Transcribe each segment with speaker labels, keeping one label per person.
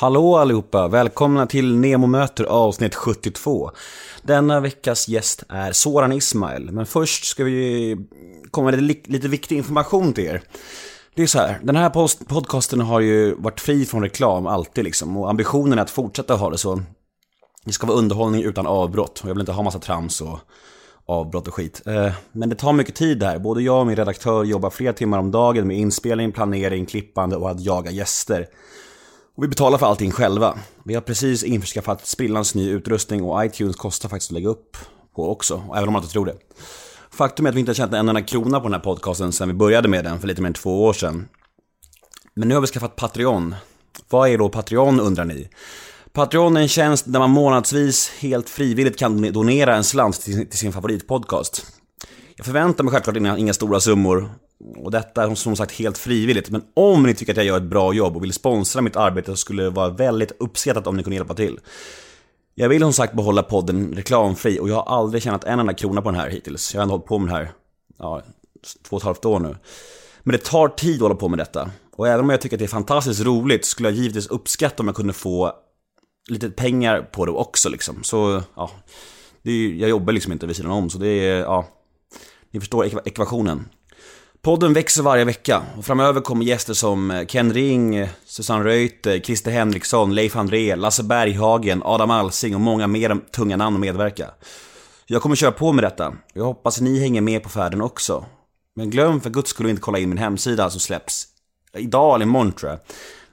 Speaker 1: Hallå allihopa! Välkomna till Nemo möter avsnitt 72. Denna veckas gäst är Soran Ismail, men först ska vi komma med lite, lite viktig information till er. Det är så här, den här post, podcasten har ju varit fri från reklam alltid liksom, och ambitionen är att fortsätta ha det så. Det ska vara underhållning utan avbrott, och jag vill inte ha massa trams och avbrott och skit. Eh, men det tar mycket tid här. Både jag och min redaktör jobbar flera timmar om dagen med inspelning, planering, klippande och att jaga gäster. Och vi betalar för allting själva. Vi har precis införskaffat sprillans ny utrustning och iTunes kostar faktiskt att lägga upp på också, även om man inte tror det. Faktum är att vi inte har tjänat en enda krona på den här podcasten sedan vi började med den för lite mer än två år sedan. Men nu har vi skaffat Patreon. Vad är då Patreon undrar ni? Patreon är en tjänst där man månadsvis helt frivilligt kan donera en slant till sin, favoritpodcast. Jag förväntar mig självklart inga, inga stora summor. Och detta är som sagt helt frivilligt. Men om ni tycker att jag gör ett bra jobb och vill sponsra mitt arbete så skulle det vara väldigt uppskattat om ni kunde hjälpa till. Jag vill som sagt behålla podden reklamfri och jag har aldrig tjänat en enda krona på den här hittills. Jag har ändå hållit på med den här, ja, två och ett halvt år nu. Men det tar tid att hålla på med detta. Och även om jag tycker att det är fantastiskt roligt skulle jag givetvis uppskatta om jag kunde få lite pengar på det också liksom. Så, ja. Det är, jag jobbar liksom inte vid sidan om, så det är, ja. Ni förstår ekvationen. Podden växer varje vecka och framöver kommer gäster som eh, Ken Ring, eh, Susanne Reuter, Christer Henriksson, Leif André, Lasse Berghagen, Adam Alsing och många mer tunga namn att medverka. Jag kommer köra på med detta. Jag hoppas ni hänger med på färden också. Men glöm för guds skull inte kolla in min hemsida som släpps idag eller imorgon tror jag.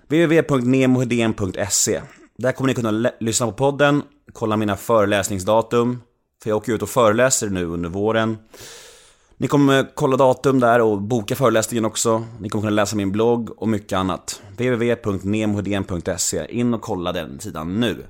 Speaker 1: www.nemohedén.se Där kommer ni kunna lyssna på podden, kolla mina föreläsningsdatum, för jag åker ut och föreläser nu under våren. Ni kommer kolla datum där och boka föreläsningen också. Ni kommer kunna läsa min blogg och mycket annat. www.nemohedén.se In och kolla den sidan nu.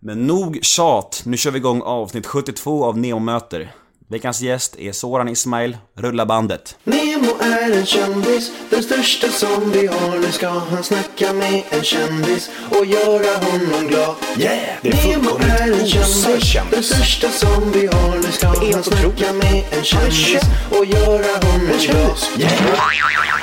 Speaker 1: Men nog tjat, nu kör vi igång avsnitt 72 av neomöter. Veckans gäst är Soran Ismail, rulla bandet.
Speaker 2: Nemo är en kändis, den största som vi har. Nu ska han snacka med en kändis och göra honom glad. Yeah!
Speaker 3: Det är
Speaker 2: Nemo
Speaker 3: fullkomligt
Speaker 2: är en
Speaker 3: osar
Speaker 2: kändis,
Speaker 3: kändis.
Speaker 2: den största som vi har. Nu ska han snacka med en kändis och göra honom glad. Yeah!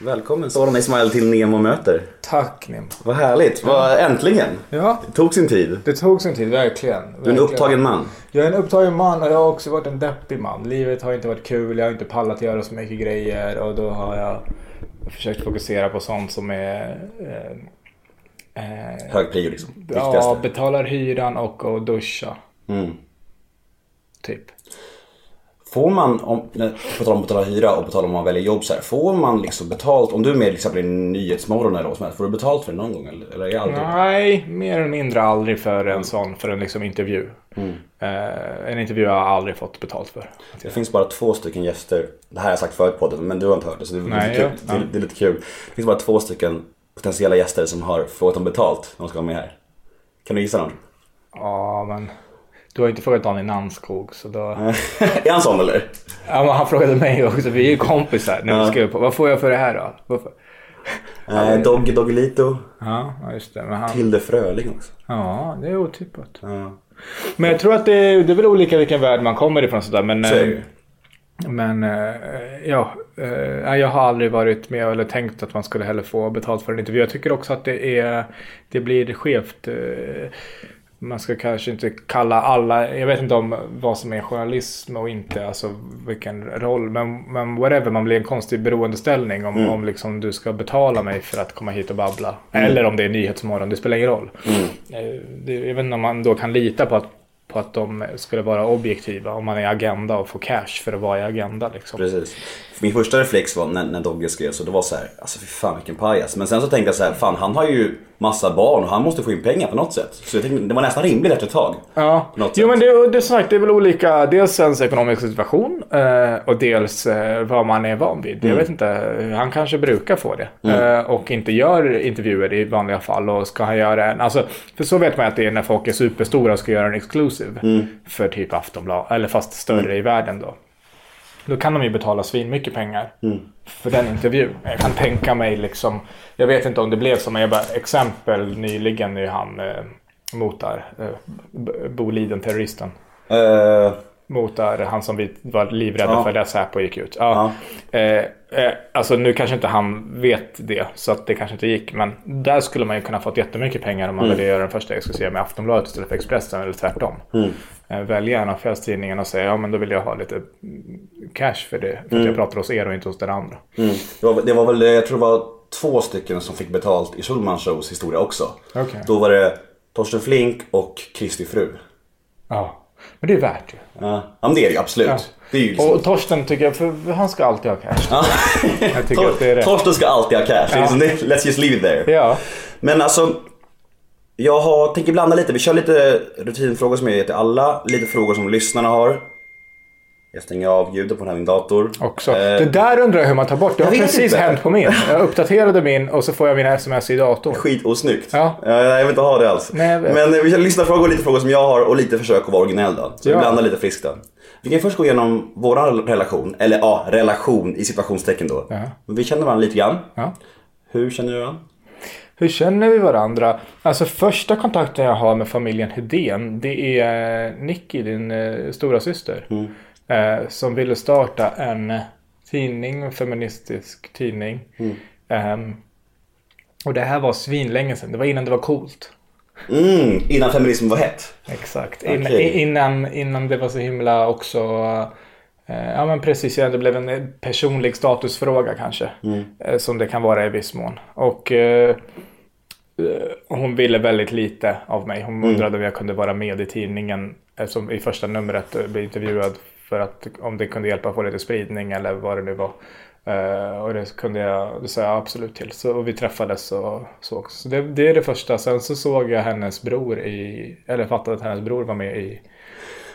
Speaker 1: Välkommen Soran Ismail till Nemo möter.
Speaker 4: Tack Nim.
Speaker 1: Vad härligt, vad äntligen.
Speaker 4: Ja,
Speaker 1: Det tog sin tid.
Speaker 4: det tog sin tid, verkligen.
Speaker 1: Du är en upptagen man.
Speaker 4: Jag är en upptagen man och jag har också varit en deppig man. Livet har inte varit kul, jag har inte pallat göra så mycket grejer och då har jag försökt fokusera på sånt som är... Eh, eh,
Speaker 1: Hög prio liksom.
Speaker 4: ja,
Speaker 1: Viktigaste.
Speaker 4: betalar hyran och, och duscha.
Speaker 1: Mm.
Speaker 4: Typ.
Speaker 1: Får man, om, på tal om att betala hyra och på tal om att man väljer jobb så här, Får man liksom betalt, om du är med till exempel i Nyhetsmorgon eller vad som helst, får du betalt för det någon gång eller? Eller aldrig?
Speaker 4: Nej, mer eller mindre aldrig för en sån, för en liksom intervju. Eh, en intervju har jag aldrig fått betalt för.
Speaker 1: Det finns bara två stycken gäster, det här har jag sagt förut på podden men du har inte hört det så det är,
Speaker 4: Nej,
Speaker 1: lite, kul.
Speaker 4: ja.
Speaker 1: Det, det är lite kul. Det finns bara två stycken potentiella gäster som har frågat dem betalt när de ska vara med här. Kan du gissa någon?
Speaker 4: Ja, men du har inte frågat Daniel Nanskog så då...
Speaker 1: är han sån eller?
Speaker 4: Ja, men han frågade mig också. Vi är ju kompisar när vi skrev på. Vad får jag för det här då? Varför?
Speaker 1: Eh, Doggy Doggelito,
Speaker 4: Ja, just det. Men han...
Speaker 1: Tilde Fröling också.
Speaker 4: Ja, det är otippat.
Speaker 1: Ja.
Speaker 4: Men jag tror att det är, det är väl olika vilken värld man kommer ifrån sådär. Men,
Speaker 1: Så
Speaker 4: eh, men eh, ja, eh, jag har aldrig varit med eller tänkt att man skulle heller få betalt för en intervju. Jag tycker också att det är, det blir skevt. Eh, Man ska kanske inte kalla alla, jag vet inte om vad som är journalism och inte, alltså vilken roll. Men, men whatever, man blir en konstig beroendeställning om, om liksom du ska betala mig för att komma hit och babbla. Eller om det är Nyhetsmorgon, det spelar ingen roll. Eh, Det, jag vet inte om man då kan lita på att, på att de skulle vara objektiva om man är Agenda och får cash för att vara i Agenda. Liksom.
Speaker 1: Precis. Min första reflex var när, när Dogge skrev så det var så här, alltså fy fan vilken pajas. Men sen så tänkte jag så här, fan han har ju massa barn och han måste få in pengar på något sätt. Så jag tänkte, det var nästan rimligt efter ett tag.
Speaker 4: Ja, jo
Speaker 1: sätt.
Speaker 4: men det, det är sagt, det är väl olika, dels ens ekonomisk situation eh, och dels eh, vad man är van vid.
Speaker 1: Mm.
Speaker 4: Jag vet inte, han kanske brukar få det. Eh, och inte gör intervjuer i vanliga fall och ska han göra en, alltså, för så vet man att det är när folk är superstora och ska göra en exclusive
Speaker 1: Mm.
Speaker 4: för typ Aftonbladet, eller fast större i världen då. Då kan de ju betala svin mycket pengar
Speaker 1: Mm.
Speaker 4: för den intervjun. Jag kan tänka mig liksom, jag vet inte om det blev så, men jag bara, exempel nyligen är han eh, motar, eh, B- Boliden,
Speaker 1: Uh,
Speaker 4: motar, han som vi var livrädda
Speaker 1: Ja.
Speaker 4: för där Säpo gick ut. Ja. Eh, eh, alltså nu kanske inte han vet det, så att det kanske inte gick. Men där skulle man ju kunna fått jättemycket pengar om man
Speaker 1: Mm.
Speaker 4: ville göra den första exklusiva med Aftonbladet istället för Expressen eller tvärtom.
Speaker 1: Mm.
Speaker 4: Eh, välja en av kvällstidningarna och säga ja men då vill jag ha lite mm, cash för det. För att jag pratar hos er och inte hos den andra.
Speaker 1: Mm. Det, var, det var väl, jag tror det var två stycken som fick betalt i Schulman shows historia också.
Speaker 4: Okej.
Speaker 1: Då var det Torsten Flink och Kristi fru.
Speaker 4: Ja, men det är värt ju.
Speaker 1: Ja, ja men det är det ju absolut.
Speaker 4: Ja.
Speaker 1: Det är ju liksom...
Speaker 4: Och Torsten tycker jag, för han ska alltid ha cash.
Speaker 1: Ja.
Speaker 4: Jag tycker att det är rätt.
Speaker 1: Torsten ska alltid ha cash. Är liksom Let's just leave it there.
Speaker 4: Ja.
Speaker 1: Men alltså, jag har, tänker blanda lite. Vi kör lite rutinfrågor som jag ger till alla. Lite frågor som lyssnarna har. Jag stänger av ljudet på den här min dator.
Speaker 4: Också.
Speaker 1: Eh,
Speaker 4: Det där undrar jag hur man tar bort. Det har precis
Speaker 1: inte.
Speaker 4: hänt på min. Jag uppdaterade min och så får jag mina sms i datorn.
Speaker 1: Skitosnyggt.
Speaker 4: Ja.
Speaker 1: Eh, Jag vill inte ha det alls.
Speaker 4: Nej.
Speaker 1: Men eh, vi kör lyssnarfrågor och lite frågor som jag har och lite försök att vara originell då. Så vi
Speaker 4: Ja.
Speaker 1: blandar lite friskt då. Vi kan först gå igenom våran relation. Eller ja, relation i situationstecken då.
Speaker 4: Ja.
Speaker 1: Vi känner varandra lite grann.
Speaker 4: Ja.
Speaker 1: Hur känner du varandra?
Speaker 4: Hur känner vi varandra? Alltså första kontakten jag har med familjen Hedén, det är Nicky, din eh, stora syster. Eh, som ville starta en tidning, en feministisk tidning. Ehm, och det här var svinlänge sedan, det var innan det var coolt.
Speaker 1: Mm, innan feminism var hett.
Speaker 4: Exakt. In,
Speaker 1: Okej.
Speaker 4: innan, innan det var så himla också... Eh, ja men precis, ja, det blev en eh, personlig statusfråga kanske. Eh, som det kan vara i viss mån. Och eh, eh, hon ville väldigt lite av mig. Hon undrade om jag kunde vara med i tidningen. Eh, som i första numret eh, bli intervjuad. För att om det kunde hjälpa få lite spridning eller vad det nu var. Eh, och det kunde jag, det sa jag absolut till. Så och vi träffades och så också. Så det, det är det första. Sen så såg jag hennes bror i, eller fattade att hennes bror var med i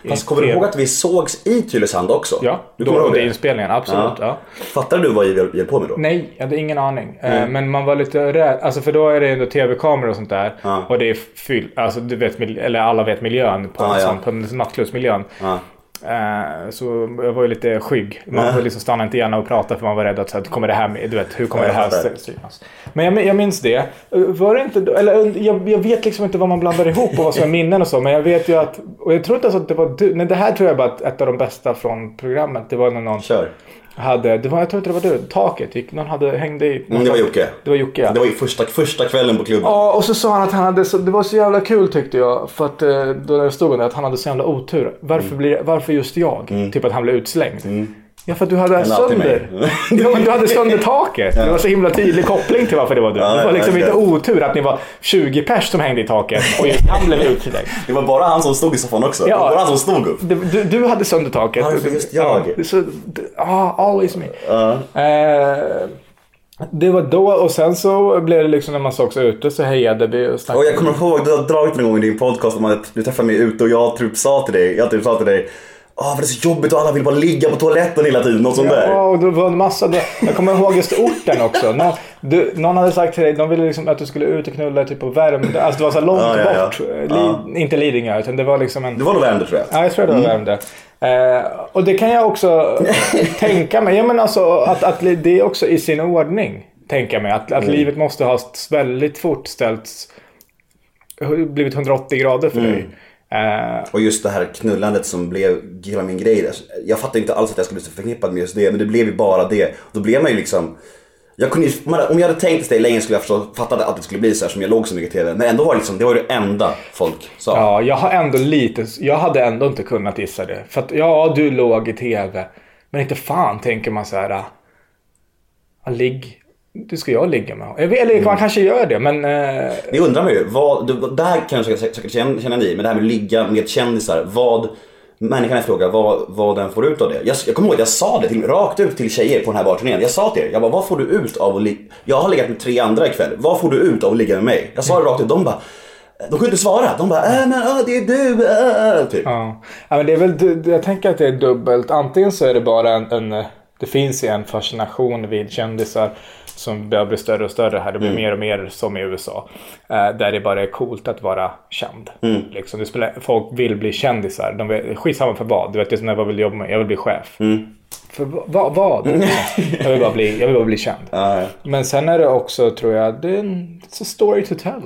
Speaker 1: Fast kommer du ihåg att vi sågs i Tylösand också?
Speaker 4: Ja,
Speaker 1: du
Speaker 4: då under
Speaker 1: det?
Speaker 4: inspelningen. Absolut. Ja.
Speaker 1: Fattar du vad vi höll på med då?
Speaker 4: Nej, jag hade ingen aning. Eh, Men man var lite rädd. Alltså för då är det ändå tv-kameror och sånt där.
Speaker 1: Ja.
Speaker 4: Och det är fyll, alltså du vet, eller alla vet miljön på,
Speaker 1: Ja,
Speaker 4: en
Speaker 1: ja.
Speaker 4: på nattklubbsmiljön. Eh, så jag var ju lite skygg. Man liksom stanna inte gärna och prata för man var rädd att så här, kommer det här med, du vet, hur kommer det här synas? Men jag, jag minns det. Var det inte, eller jag, jag vet liksom inte vad man blandar ihop och vad som är minnen och så. Men jag vet ju att, och jag tror inte ens att det var du. Nej, det här tror jag bara att ett av de bästa från programmet. Det var när någon
Speaker 1: Kör.
Speaker 4: Hade, det var, jag tror inte det var du, taket gick, någon hade, hängde i.
Speaker 1: Mm, det var Jocke.
Speaker 4: Det var Jocke ja.
Speaker 1: Det var ju första, första kvällen på klubben.
Speaker 4: Ja, och så sa han att han hade så, det var så jävla kul tyckte jag. För att eh, då när det stod under att han hade så jävla otur. Varför,
Speaker 1: Mm.
Speaker 4: blir, varför just jag? Typ att han blev utslängd. Ja, för att du hade sönder. ja, men du hade sönder taket. Det var så himla tydlig koppling till varför det var du.
Speaker 1: Ja,
Speaker 4: det var liksom
Speaker 1: ja,
Speaker 4: inte
Speaker 1: ja.
Speaker 4: otur att ni var 20 pers som hängde i taket och just han blev utslängd.
Speaker 1: Det var bara han som stod i soffan också.
Speaker 4: Ja.
Speaker 1: Det var bara han som stod upp.
Speaker 4: Du, du, hade sönder taket.
Speaker 1: Varför just jag?
Speaker 4: Ja, så, ah, always me.
Speaker 1: Ja.
Speaker 4: Eh, det var då och sen så blev det liksom när man sågs ute så hejade vi och
Speaker 1: Och
Speaker 4: snackade.
Speaker 1: jag kommer ihåg, du har dragit någon gång i din podcast om att du träffade mig ute och jag typ sa till dig, jag typ sa till dig Åh vad det är så jobbigt och alla vill bara ligga på toaletten hela tiden, något sånt där.
Speaker 4: Ja, och det var en massa. Jag kommer ihåg just orten också. Någon, du, någon hade sagt till dig, de ville liksom att du skulle ut och knulla typ på Värmdö. Alltså det var så långt
Speaker 1: Ja, ja, ja.
Speaker 4: bort. Li, Inte Lidingö, utan det var liksom en...
Speaker 1: Det var nog Värmdö tror jag.
Speaker 4: Ja, jag tror det var Värmdö. Eh, och det kan jag också tänka mig. Ja, men alltså, att, att det är också i sin ordning. Tänka mig. Att, att livet måste ha väldigt fort ställts... Blivit 180 grader för dig. Eh,
Speaker 1: Och just det här knullandet som blev hela min grej. där. Jag fattade inte alls att jag skulle bli så förknippad med just det, men det blev ju bara det. Då blev man ju liksom jag kunde, om jag hade tänkt det länge skulle jag förstå, fattat att det skulle bli så här som jag låg så mycket i TV. Men ändå var det liksom, det var det enda folk sa.
Speaker 4: Ja, jag har ändå lite, jag hade ändå inte kunnat gissa det. För att ja, du låg i tv. Men inte fan tänker man så här. Ja, ligg. Du ska jag ligga med. Eller man kanske gör det, men... Eh,
Speaker 1: Det undrar man ju, vad, det, det här kan jag säkert känna ni, men det här med att ligga med kändisar, vad Människan är fråga vad, vad den får ut av det. Jag, jag kommer ihåg att jag sa det till, rakt ut till tjejer på den här barturnén. Jag sa till er, jag bara, vad får du ut av att ligga? Jag har legat med tre andra ikväll. Vad får du ut av att ligga med mig? Jag sa det rakt ut, de bara, de kunde inte svara. De bara, äh, men äh, det är du, äh, typ.
Speaker 4: ja. ja, men det är väl, jag tänker att det är dubbelt. Antingen så är det bara en, en eh, det finns ju en fascination vid kändisar som börjar bli större och större här. Det blir mer och mer som i USA. Eh, där det bara är coolt att vara känd. Liksom, det spelar, folk vill bli kändisar. De vill, skitsamma för vad. Du vet, det är som när jag vill jobba med. Jag vill bli chef. För va- va- vad? jag, vill bara bli, jag vill bara bli känd.
Speaker 1: Ja, ja.
Speaker 4: Men sen är det också, tror jag, det är en it's a story to tell.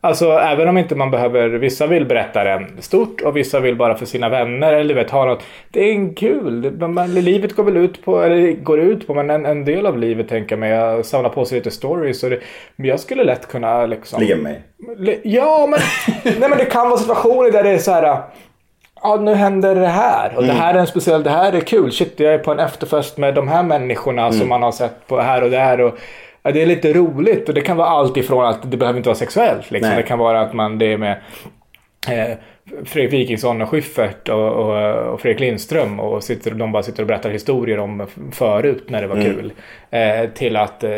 Speaker 4: Alltså även om inte man behöver, vissa vill berätta den stort och vissa vill bara för sina vänner eller vet ha något. Det är en kul, det- man, livet går väl ut på, eller går ut på, men en, en del av livet tänker jag mig, att samla på sig lite stories. Och det, men jag skulle lätt kunna liksom...
Speaker 1: Ligga med mig.
Speaker 4: Ja, men, nej, men det kan vara situationer där det är så här. Ja, nu händer det här. Och det här är en speciell, det här är kul. Shit, jag är på en efterfest med de här människorna som man har sett på här och där. Och, ja, det är lite roligt och det kan vara allt ifrån att det behöver inte vara sexuellt. Liksom. Det kan vara att man, det är med eh, Fredrik Wikingsson och Schyffert och, och, och Fredrik Lindström och sitter, de bara sitter och berättar historier om förut när det var kul. Eh, till att eh,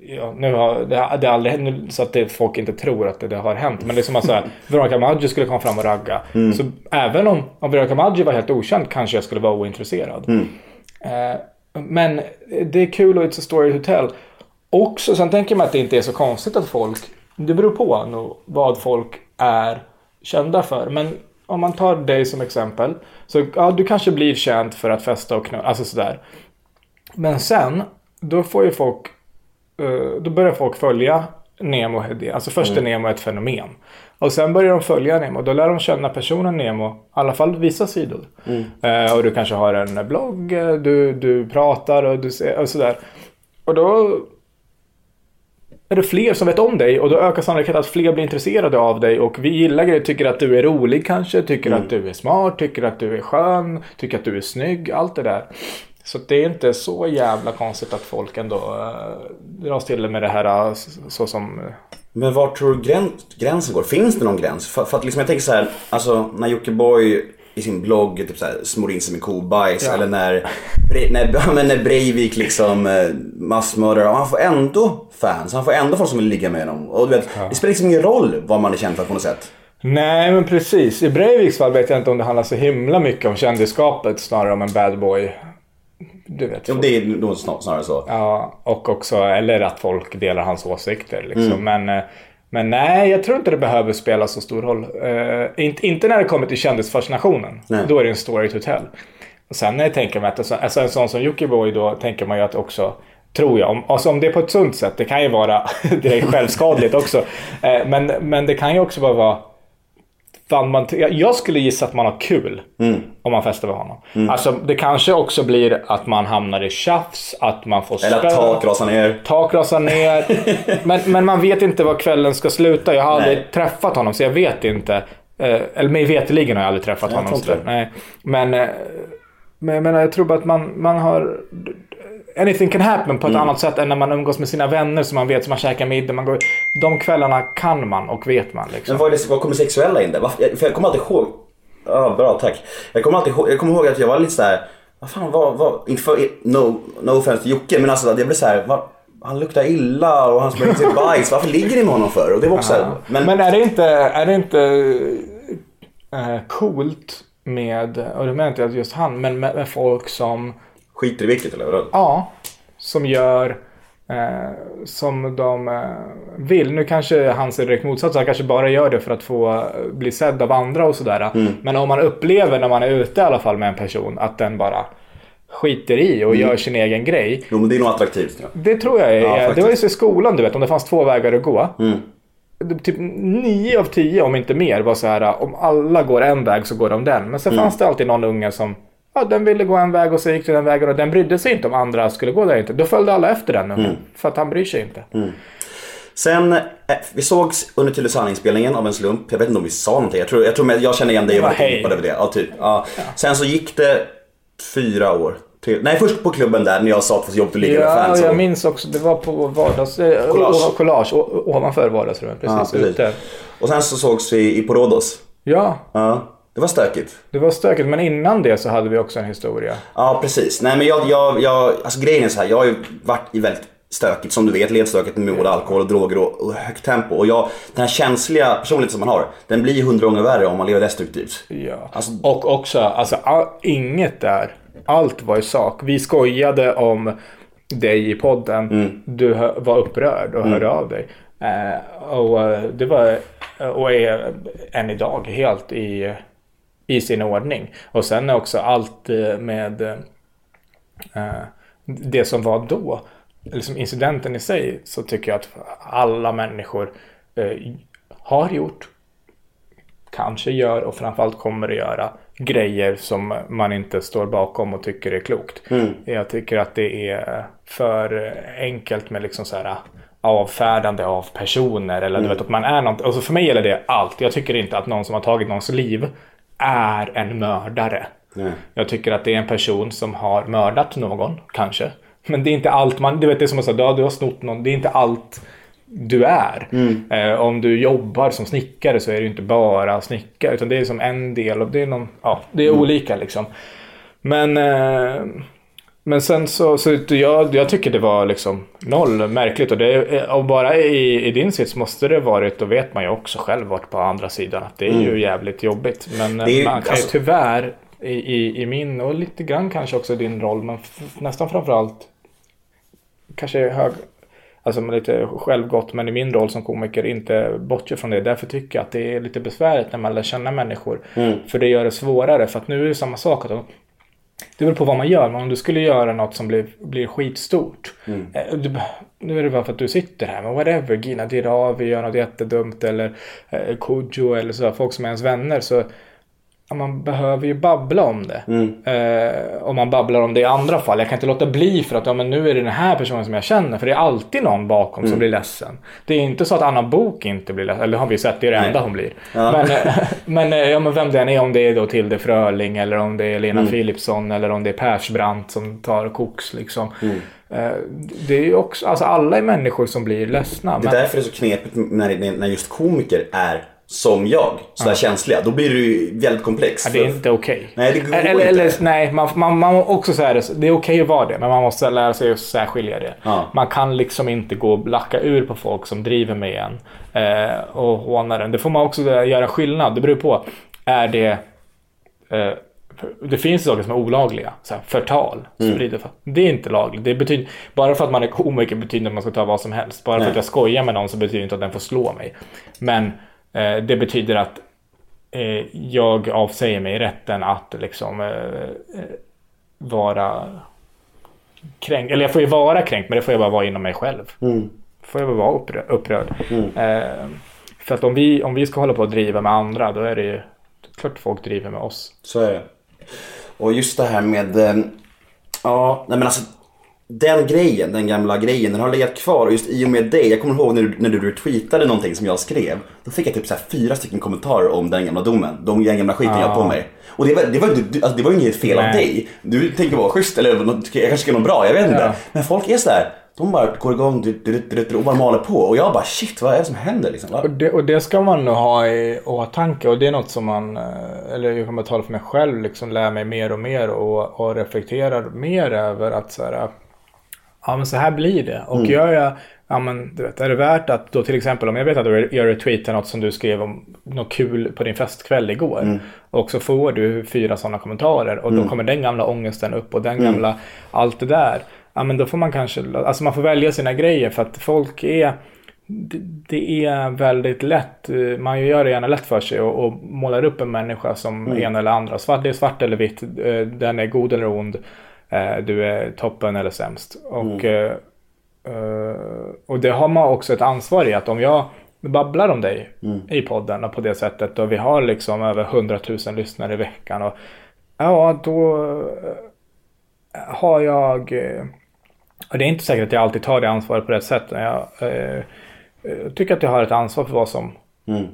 Speaker 4: ja, nu har det, det aldrig hänt, nu- så att det, folk inte tror att det, det har hänt. Men det är som att säga, Veronica Maggio skulle komma fram och ragga. Så även om, om Veronica Maggio var helt okänd kanske jag skulle vara ointresserad. Eh, men det är kul och it's a story to tell. Också, sen tänker man att det inte är så konstigt att folk, det beror på nog vad folk är kända för. Men om man tar dig som exempel, så ja, du kanske blir känd för att festa och knulla, alltså sådär. Men sen, då får ju folk, eh, då börjar folk följa Nemo Hedén. Alltså först är Nemo ett fenomen. Och sen börjar de följa Nemo. Då lär de känna personen Nemo, i alla fall vissa sidor. Eh, och du kanske har en blogg, eh, du, du pratar och, du ser, och sådär. Och då är det fler som vet om dig och då ökar sannolikheten att fler blir intresserade av dig och vi gillar dig, tycker att du är rolig kanske, tycker att du är smart, tycker att du är skön, tycker att du är snygg, allt det där. Så det är inte så jävla konstigt att folk ändå äh, dras till med det här äh, så som... eh,
Speaker 1: Men var tror du gräns, gränsen går? Finns det någon gräns? För, för att liksom jag tänker så här, alltså när Jockiboi i sin blogg typ så här, smorde in sig med kobajs
Speaker 4: Ja.
Speaker 1: eller när, när, ja, men när Breivik liksom eh, massmördare och han får ändå fans, han får ändå folk som vill ligga med honom. Och du vet, det spelar liksom ingen roll vad man är känd för på något sätt.
Speaker 4: Nej men precis. I Breiviks fall vet jag inte om det handlar så himla mycket om kändisskapet snarare om en bad boy. Du vet.
Speaker 1: Jo, det är nog snar- snarare så.
Speaker 4: Ja, och också, eller att folk delar hans åsikter. Liksom. Men, eh, men nej, jag tror inte det behöver spela så stor roll. Eh, inte, inte när det kommer till kändisfascinationen.
Speaker 1: Nej.
Speaker 4: Då är det en story to tell. Och sen när jag tänker mig att alltså, alltså en sån som Jockiboi då tänker man ju att också Tror jag. Om, alltså om det är på ett sunt sätt. Det kan ju vara direkt självskadligt också. Eh, men, men det kan ju också bara vara Fan, man, jag skulle gissa att man har kul om man festar med honom. Alltså, det kanske också blir att man hamnar i tjafs, att man får
Speaker 1: Eller att tak rasar ner.
Speaker 4: tak rasar ner. men, men man vet inte var kvällen ska sluta. Jag har aldrig
Speaker 1: Nej.
Speaker 4: träffat honom så jag vet inte. Eh, eller mig veterligen har jag aldrig träffat
Speaker 1: Jag
Speaker 4: honom. Nej. Men, eh, men jag menar, jag tror bara att man, man har... Anything can happen på ett
Speaker 1: Mm.
Speaker 4: annat sätt än när man umgås med sina vänner som man vet, som man käkar middag. Man går, de kvällarna kan man och vet man. Liksom.
Speaker 1: Men vad, det, vad kommer sexuella in där? För jag kommer alltid ihåg... Ja, bra, tack. Jag kommer alltid ihåg, jag kommer ihåg att jag var lite så här. Vad fan, vad, vad, inte för, no, no offense till Jocke, men alltså jag blev så här. Vad, han luktar illa och han springer sig bajs. Varför ligger ni med honom för? Och det var också så här, men,
Speaker 4: Men är det inte, är det inte eh, coolt med, och det menar inte just han, men med, med folk som,
Speaker 1: skiter i vilket eller vadå?
Speaker 4: ja, som gör eh, som de eh, vill. Nu kanske han ser direkt motsats, han kanske bara gör det för att få eh, bli sedd av andra och sådär.
Speaker 1: Mm.
Speaker 4: Men om man upplever när man är ute i alla fall med en person att den bara skiter i och
Speaker 1: Mm.
Speaker 4: gör sin egen grej.
Speaker 1: Jo men det är nog attraktivt. Ja.
Speaker 4: Det tror jag är,
Speaker 1: Ja,
Speaker 4: det var ju så i skolan du vet, om det fanns två vägar att gå.
Speaker 1: Mm.
Speaker 4: Typ nio av tio, om inte mer, var så här om alla går en väg så går de den. Men sen
Speaker 1: Mm.
Speaker 4: fanns det alltid någon unge som Ja, den ville gå en väg och så gick den vägen och den brydde sig inte om andra skulle gå där inte. Då följde alla efter den.
Speaker 1: Mm.
Speaker 4: För att han bryr sig inte.
Speaker 1: Sen, eh, vi sågs under Tylösandinspelningen av en slump. Jag vet inte om vi sa någonting. Jag tror jag, tror jag känner igen dig och
Speaker 4: Ja,
Speaker 1: var lite det. Ja, typ. Ja. Sen så gick det fyra år. Till, nej, först på klubben där när jag sa att det var jobbigt att ligga med
Speaker 4: Ja,
Speaker 1: fans.
Speaker 4: jag
Speaker 1: och-
Speaker 4: minns också. Det var på vardags... eh,
Speaker 1: Collage.
Speaker 4: Collage. Ovanför vardagsrummet. Precis,
Speaker 1: Ja, precis.
Speaker 4: ute.
Speaker 1: Och sen så sågs vi i Porodos.
Speaker 4: Ja,
Speaker 1: Ja, det var stökigt.
Speaker 4: det var stökigt. Men innan det så hade vi också en historia.
Speaker 1: Ja, precis. Nej men jag, jag, jag alltså grejen är så här. Jag har ju varit i väldigt stökigt, som du vet, ledstökigt med både alkohol och droger och, och högt tempo. Och jag, den här känsliga personligheten som man har, den blir ju hundra gånger värre om man lever destruktivt.
Speaker 4: Ja.
Speaker 1: Alltså-
Speaker 4: och också, alltså all, inget där. Allt var i sak. Vi skojade om dig i podden.
Speaker 1: Mm.
Speaker 4: Du var upprörd och hörde av dig. Eh, och eh, det var, och är än idag helt i, i sin ordning. Och sen är också allt eh, med, eh, det som var då, liksom incidenten i sig, så tycker jag att alla människor eh, har gjort, kanske gör och framförallt kommer att göra grejer som man inte står bakom och tycker är klokt. Jag tycker att det är för enkelt med liksom så här avfärdande av personer eller du vet att man är något. Alltså för mig gäller det allt. Jag tycker inte att någon som har tagit någons liv är en mördare.
Speaker 1: Nej.
Speaker 4: Jag tycker att det är en person som har mördat någon, kanske. Men det är inte allt man, du vet det är som att säga, du har snott någon, det är inte allt du är. Eh, om du jobbar som snickare så är det ju inte bara snickare utan det är som en del och det är någon, ja, det är olika liksom. Men, eh, men sen så, så jag, jag tycker det var liksom noll märkligt och, det, och bara i, i din sits måste det varit, då vet man ju också själv varit på andra sidan att det är ju jävligt jobbigt. Men eh,
Speaker 1: Det är ju-
Speaker 4: man kan ju
Speaker 1: alltså-
Speaker 4: tyvärr i, i, i min och lite grann kanske också i din roll, men nästan framförallt kanske hög, alltså lite självgott, men i min roll som komiker inte bortse från det. Därför tycker jag att det är lite besvärligt när man lär känna människor. För det gör det svårare, för att nu är det samma sak. Att det beror på vad man gör, men om du skulle göra något som blir, blir skitstort. eh, Du, nu är det bara för att du sitter här, men whatever, Gina Dirawi gör något jättedumt eller eh, Kodjo eller så, folk som är ens vänner. så man behöver ju babbla om det. Eh, om man babblar om det i andra fall. Jag kan inte låta bli för att ja, men nu är det den här personen som jag känner. För det är alltid någon bakom som blir ledsen. Det är inte så att Anna Bok inte blir ledsen. Eller har vi sett, det är det enda hon blir.
Speaker 1: Ja.
Speaker 4: Men, eh, men, eh, ja, men vem det än är, om det är då Tilde Fröling eller om det är Lena Philipsson eller om det är Persbrandt som tar koks liksom. Eh, det är också, alltså alla är människor som blir ledsna.
Speaker 1: Det är
Speaker 4: men-
Speaker 1: därför det är så knepigt när- när just komiker är som jag, sådär känsliga. Då blir det ju väldigt komplext.
Speaker 4: Ja, det är inte okej.
Speaker 1: Nej, det går
Speaker 4: eller,
Speaker 1: inte.
Speaker 4: eller nej, man, man, man också säga det. Det är okej att vara det, men man måste lära sig att särskilja det.
Speaker 1: Ja.
Speaker 4: Man kan liksom inte gå och lacka ur på folk som driver med en eh, och håna den. Det får man också göra skillnad. Det beror på. Är det... Eh, det finns saker som är olagliga. Så här, förtal.
Speaker 1: Mm.
Speaker 4: för- Det är inte lagligt. Det betyder, bara för att man är komiker betyder att man ska ta vad som helst. Bara för
Speaker 1: Nej.
Speaker 4: att jag skojar med någon så betyder det inte att den får slå mig. Men det betyder att eh, jag avsäger mig rätten att liksom eh, eh, vara kränkt. Eller jag får ju vara kränkt men det får jag bara vara inom mig själv.
Speaker 1: Mm.
Speaker 4: får jag bara vara upprörd. upprörd. Eh, för att om vi, om vi ska hålla på och driva med andra då är det ju klart folk driver med oss.
Speaker 1: Så är det. Och just det här med, eh, ja, nej men alltså den grejen, den gamla grejen, den har legat kvar och just i och med dig, jag kommer ihåg när du, när du retweetade någonting som jag skrev. Då fick jag typ så fyra stycken kommentarer om den gamla domen, de den gamla skiten jag har på mig. Och det var, det var, du- alltså det var inget fel av
Speaker 4: Nej.
Speaker 1: dig. Du tänker vara schysst eller något- jag kanske ska något bra, jag vet inte.
Speaker 4: Ja.
Speaker 1: Men folk är så här, de bara går igång och bara maler på. Och jag bara shit, vad är det som händer liksom?
Speaker 4: Och det, och det ska man nog ha i åtanke och det är något som man, eh, eller jag bara tala för mig själv, liksom lär mig mer och mer och, och reflekterar mer över att så här, ja men så här blir det. Och gör jag, ja men du vet, är det värt att då till exempel om jag vet att du gör retweetar något som du skrev om något kul på din festkväll igår. Och så får du fyra sådana kommentarer och då kommer den gamla ångesten upp och den gamla, allt det där. Ja men då får man kanske, alltså man får välja sina grejer för att folk är det, är väldigt lätt, eh, man gör det gärna lätt för sig och, och målar upp en människa som en eller andra. Svart, det är svart eller vitt, eh, den är god eller ond, du är toppen eller sämst. Och, eh, eh, och det har man också ett ansvar i att om jag babblar om dig i podden och på det sättet och vi har liksom över 100 000 lyssnare i veckan och ja då eh, har jag eh, och det är inte säkert att jag alltid tar det ansvaret på rätt sätt. Men jag eh, eh, tycker att jag har ett ansvar för vad som,
Speaker 1: Mm.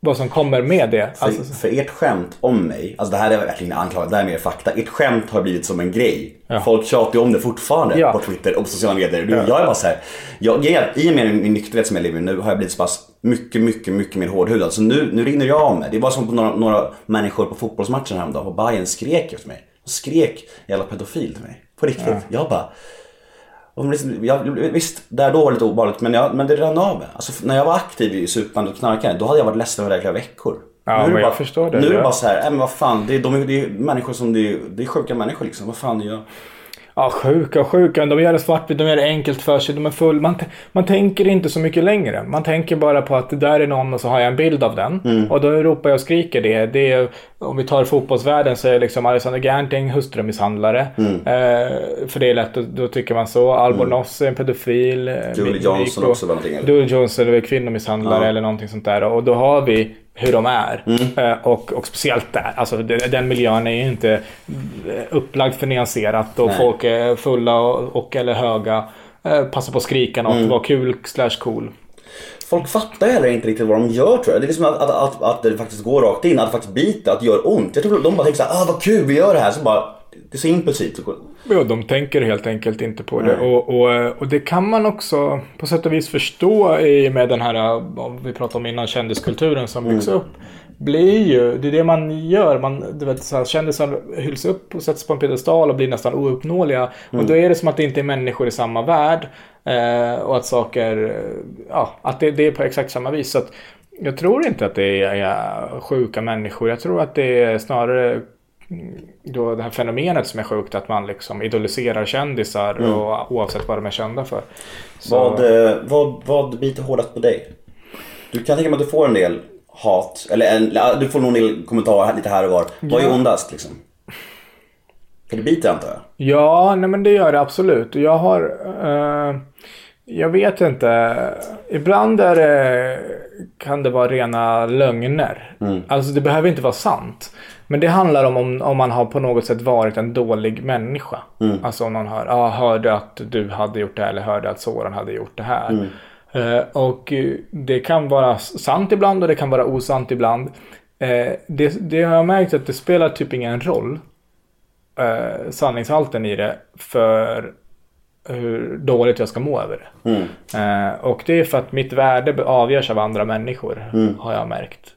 Speaker 4: Vad som kommer med det.
Speaker 1: För,
Speaker 4: Alltså,
Speaker 1: för ert skämt om mig, alltså det här är verkligen anklagat, det här är mer fakta. Ert skämt har blivit som en grej.
Speaker 4: Ja.
Speaker 1: Folk tjatar ju om det fortfarande
Speaker 4: Ja.
Speaker 1: på Twitter och på sociala medier. Jag är bara så här, jag, jag, i och med min nykterhet som jag lever i nu har jag blivit så pass mycket, mycket, mycket mer hårdhudad. Så nu, nu rinner jag av mig. Det var som på några, några människor på fotbollsmatchen häromdagen på Bayern skrek efter mig. De skrek jävla pedofil till mig. På riktigt. Jag bara och liksom, jag, visst, där då var det lite obehagligt men, jag, men det rann av. Alltså, när jag var aktiv i supande och knarkande då hade jag varit ledsen över det flera veckor.
Speaker 4: Ja,
Speaker 1: nu
Speaker 4: men jag
Speaker 1: bara,
Speaker 4: förstår det.
Speaker 1: Nu är det bara så här, äh, men vad fan, det är, de, det är människor som, det är, det är sjuka människor liksom. Vad fan, jag...
Speaker 4: Ja, sjuka och sjuka. De gör det svartvitt, de gör det enkelt för sig. De är full. Man, man tänker inte så mycket längre. Man tänker bara på att det där är någon och så har jag en bild av den.
Speaker 1: Mm.
Speaker 4: Och då ropar jag och skriker det. det är, om vi tar fotbollsvärlden så är liksom Alexander Gernting hustrumisshandlare.
Speaker 1: Mm.
Speaker 4: Eh, för det är lätt, då, då tycker man så. Albornoz är en pedofil. eh,
Speaker 1: Julie Johnson också var någonting?
Speaker 4: Julie Johnson är kvinnomisshandlare
Speaker 1: Ja.
Speaker 4: eller någonting sånt där. Och då har vi hur de är.
Speaker 1: Mm.
Speaker 4: Eh, och, och speciellt där. Alltså den, miljön är ju inte eh, upplagd för nyanserat och
Speaker 1: Nej.
Speaker 4: folk är fulla och, och eller höga. Eh, passar på att skrika något,
Speaker 1: Mm.
Speaker 4: vara kul slash cool.
Speaker 1: Folk fattar heller inte riktigt vad de gör tror jag. Det är som att, att, att, att det faktiskt går rakt in, att det faktiskt biter, att det gör ont. Jag tror de bara tänker såhär, ah vad kul vi gör det här. Så bara, det är så impulsivt.
Speaker 4: Ja, de tänker helt enkelt inte på det. Och, och, eh, och det kan man också på sätt och vis förstå i med den här, eh, vi pratade om innan, kändiskulturen som byggs upp. Blir ju, det är det man gör. Man, du vet, så här, kändisar hylls upp och sätts på en piedestal och blir nästan ouppnåeliga. Och då är det som att det inte är människor i samma värld. Eh, och att saker, eh, ja, att det, det är på exakt samma vis. Så att jag tror inte att det är, är sjuka människor. Jag tror att det är snarare då det här fenomenet som är sjukt att man liksom idoliserar kändisar och, oavsett vad de är kända för. Så,
Speaker 1: Vad, eh, vad, vad biter hårdast på dig? Du kan tänka mig att du får en del hat, eller en, du får nog en del kommentarer lite här och var. Vad är ondast liksom? För det biter antar jag?
Speaker 4: Ja, nej men det gör det absolut. Jag har... Eh, jag vet inte. Ibland är det, kan det vara rena lögner. Alltså det behöver inte vara sant. Men det handlar om, om om man har på något sätt varit en dålig människa. Alltså om någon hör, ah, hörde att du hade gjort det här eller hörde att Soran hade gjort det här. Eh, och eh, det kan vara sant ibland och det kan vara osant ibland. Eh, det, det har jag märkt att det spelar typ ingen roll eh, sanningshalten i det för hur dåligt jag ska må över det. Eh, och det är för att mitt värde avgörs av andra människor, har jag märkt.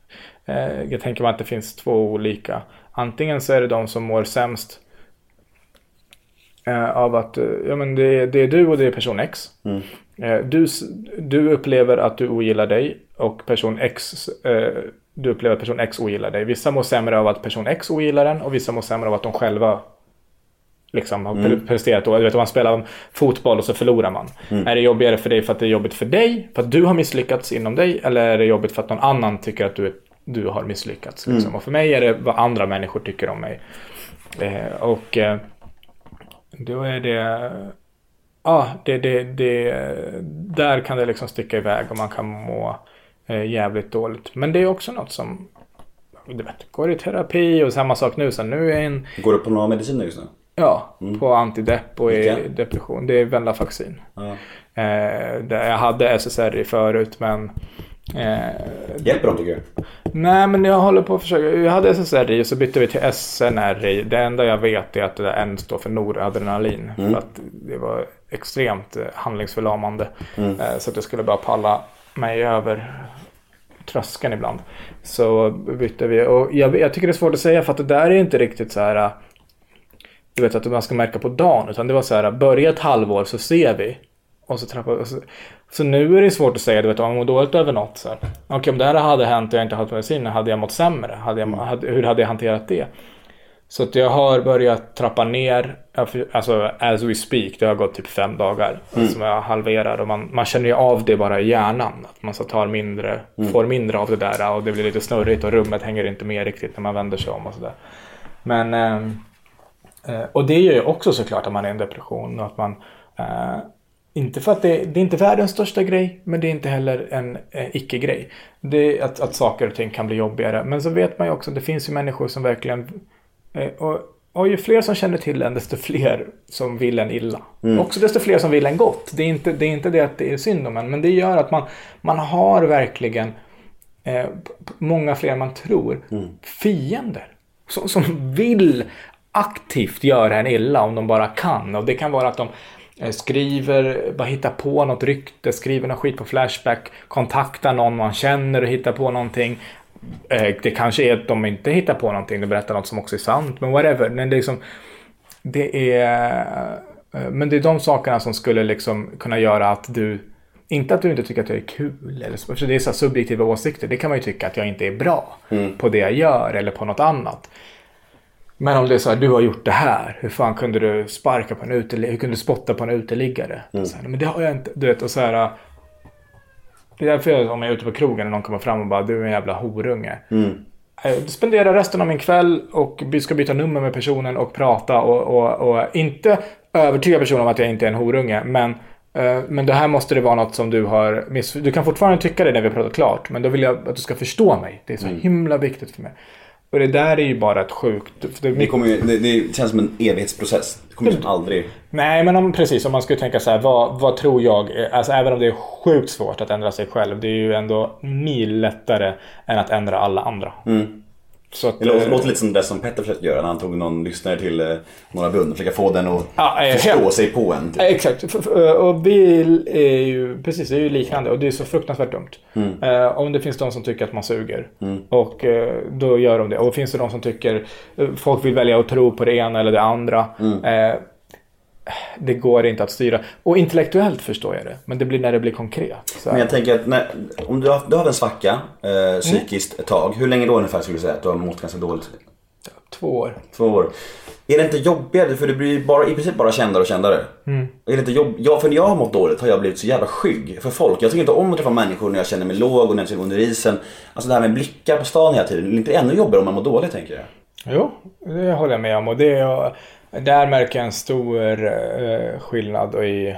Speaker 4: Eh, jag tänker mig att det finns två olika. Antingen så är det de som mår sämst eh, av att eh, ja, men det, är, det är du och det är person X. Eh, du, du upplever att du ogillar dig och person X du upplever att person X ogillar dig. Vissa mår sämre av att person X ogillar den och vissa mår sämre av att de själva liksom har pre- presterat. Och, du vet, om man spelar fotboll och så förlorar man. Är det jobbigare för dig för att det är jobbigt för dig? För att du har misslyckats inom dig? Eller är det jobbigt för att någon annan tycker att du, du har misslyckats? Liksom? Och för mig är det vad andra människor tycker om mig. Eh, och eh, då är det... Ja, det, det, det, där kan det liksom sticka iväg och man kan må eh, jävligt dåligt. Men det är också något som du vet, går i terapi och samma sak nu. Så nu är en,
Speaker 1: Går du på några mediciner just nu?
Speaker 4: ja, på antidepp och i depression. Det är Venlafaxin.
Speaker 1: Ja.
Speaker 4: Eh, jag hade SSRI förut men eh,
Speaker 1: Hjälper de tycker du?
Speaker 4: Nej, men jag håller på att försöka. Jag hade SSRI och så bytte vi till SNRI. Det enda jag vet är att det där N står för noradrenalin. För att det var extremt eh, handlingsförlamande. Eh, Så att jag skulle bara palla mig över tröskeln ibland. Så bytte vi. Och jag, jag tycker det är svårt att säga för att det där är inte riktigt så här. eh, Du vet att man ska märka på dagen. Utan det var så här. Börja ett halvår så ser vi. Och så trappar och så, så nu är det svårt att säga, du vet om man mår dåligt över något. så. Okej, om det här hade hänt och jag inte hade mediciner, hade jag mått sämre? Hade jag, hade, hur hade jag hanterat det? Så att jag har börjat trappa ner, alltså as we speak, det har gått typ fem dagar som jag halverar och man, man känner ju av det bara i hjärnan. Att man så tar mindre, får mindre av det där och det blir lite snurrigt och rummet hänger inte med riktigt när man vänder sig om och sådär. Men, ehm, eh, och det gör ju också såklart att man är i en depression och att man eh, inte för att det, det är inte världens största grej, men det är inte heller en eh, icke-grej. Det är att, att saker och ting kan bli jobbigare. Men så vet man ju också att det finns ju människor som verkligen... Eh, och, och ju fler som känner till en, desto fler som vill en illa. Också desto fler som vill en gott. Det är inte det, är inte det att det är synd om en, men det gör att man, man har verkligen eh, många fler än man tror fiender. Som, som vill aktivt göra en illa om de bara kan. Och det kan vara att de skriver, bara hittar på något rykte, skriver något skit på Flashback, kontaktar någon man känner och hittar på någonting. Eh, Det kanske är att de inte hittar på någonting, de berättar något som också är sant, men whatever. Men det är liksom, det är, eh, men det är de sakerna som skulle liksom kunna göra att du, inte att du inte tycker att jag är kul, eller så, för det är så subjektiva åsikter, det kan man ju tycka att jag inte är bra på det jag gör eller på något annat. Men om det är så här, du har gjort det här. Hur fan kunde du sparka på en uteliggare? Hur kunde du spotta på en uteliggare? Så här, men det har jag inte. Du vet, och så här. Det är därför jag, om jag är ute på krogen och någon kommer fram och bara, du är en jävla horunge. Jag spenderar resten av min kväll och ska byta nummer med personen och prata och, och, och inte övertyga personen om att jag inte är en horunge. Men, eh, men det här måste det vara något som du har miss... Du kan fortfarande tycka det när vi har pratat klart. Men då vill jag att du ska förstå mig. Det är så himla viktigt för mig. Och det där är ju bara ett sjukt... Det är
Speaker 1: Det, kommer ju, det, det känns som en evighetsprocess. Det kommer liksom aldrig...
Speaker 4: Nej, men om, precis. Om man skulle tänka så här, vad, vad tror jag? är- Alltså även om det är sjukt svårt att ändra sig själv. Det är ju ändå mil lättare än att ändra alla andra. Så att,
Speaker 1: Det låter,
Speaker 4: eh,
Speaker 1: låter lite som det som Petter försökte göra när han tog någon lyssnare till eh, Norra Brunn. Försöka få den att
Speaker 4: Ja, eh,
Speaker 1: förstå
Speaker 4: helt-
Speaker 1: sig på en. Typ.
Speaker 4: Exakt. Och vi är ju, precis, det är ju liknande och det är så fruktansvärt dumt. Eh, om det finns de som tycker att man suger och eh, då gör de det. Och finns det de som tycker, folk vill välja att tro på det ena eller det andra. Eh, det går inte att styra. Och intellektuellt förstår jag det, men det blir när det blir konkret. Så.
Speaker 1: Men jag tänker att när, om du har, du har en svacka eh, psykiskt ett tag. Hur länge då ungefär skulle du säga att du har mått ganska dåligt?
Speaker 4: Två år.
Speaker 1: Två år. Är det inte jobbigare? För det blir bara, i princip bara kändare och kändare. Är det inte jobb... ja, för när jag har mått dåligt har jag blivit så jävla skygg för folk. Jag tycker inte om att träffa människor när jag känner mig låg och när jag känner mig under isen. Alltså det här med blickar på stan hela tiden. Det är inte ännu jobbigare om man mår dåligt tänker jag.
Speaker 4: Jo, det håller jag med om. Och det är, där märker jag en stor eh, skillnad i,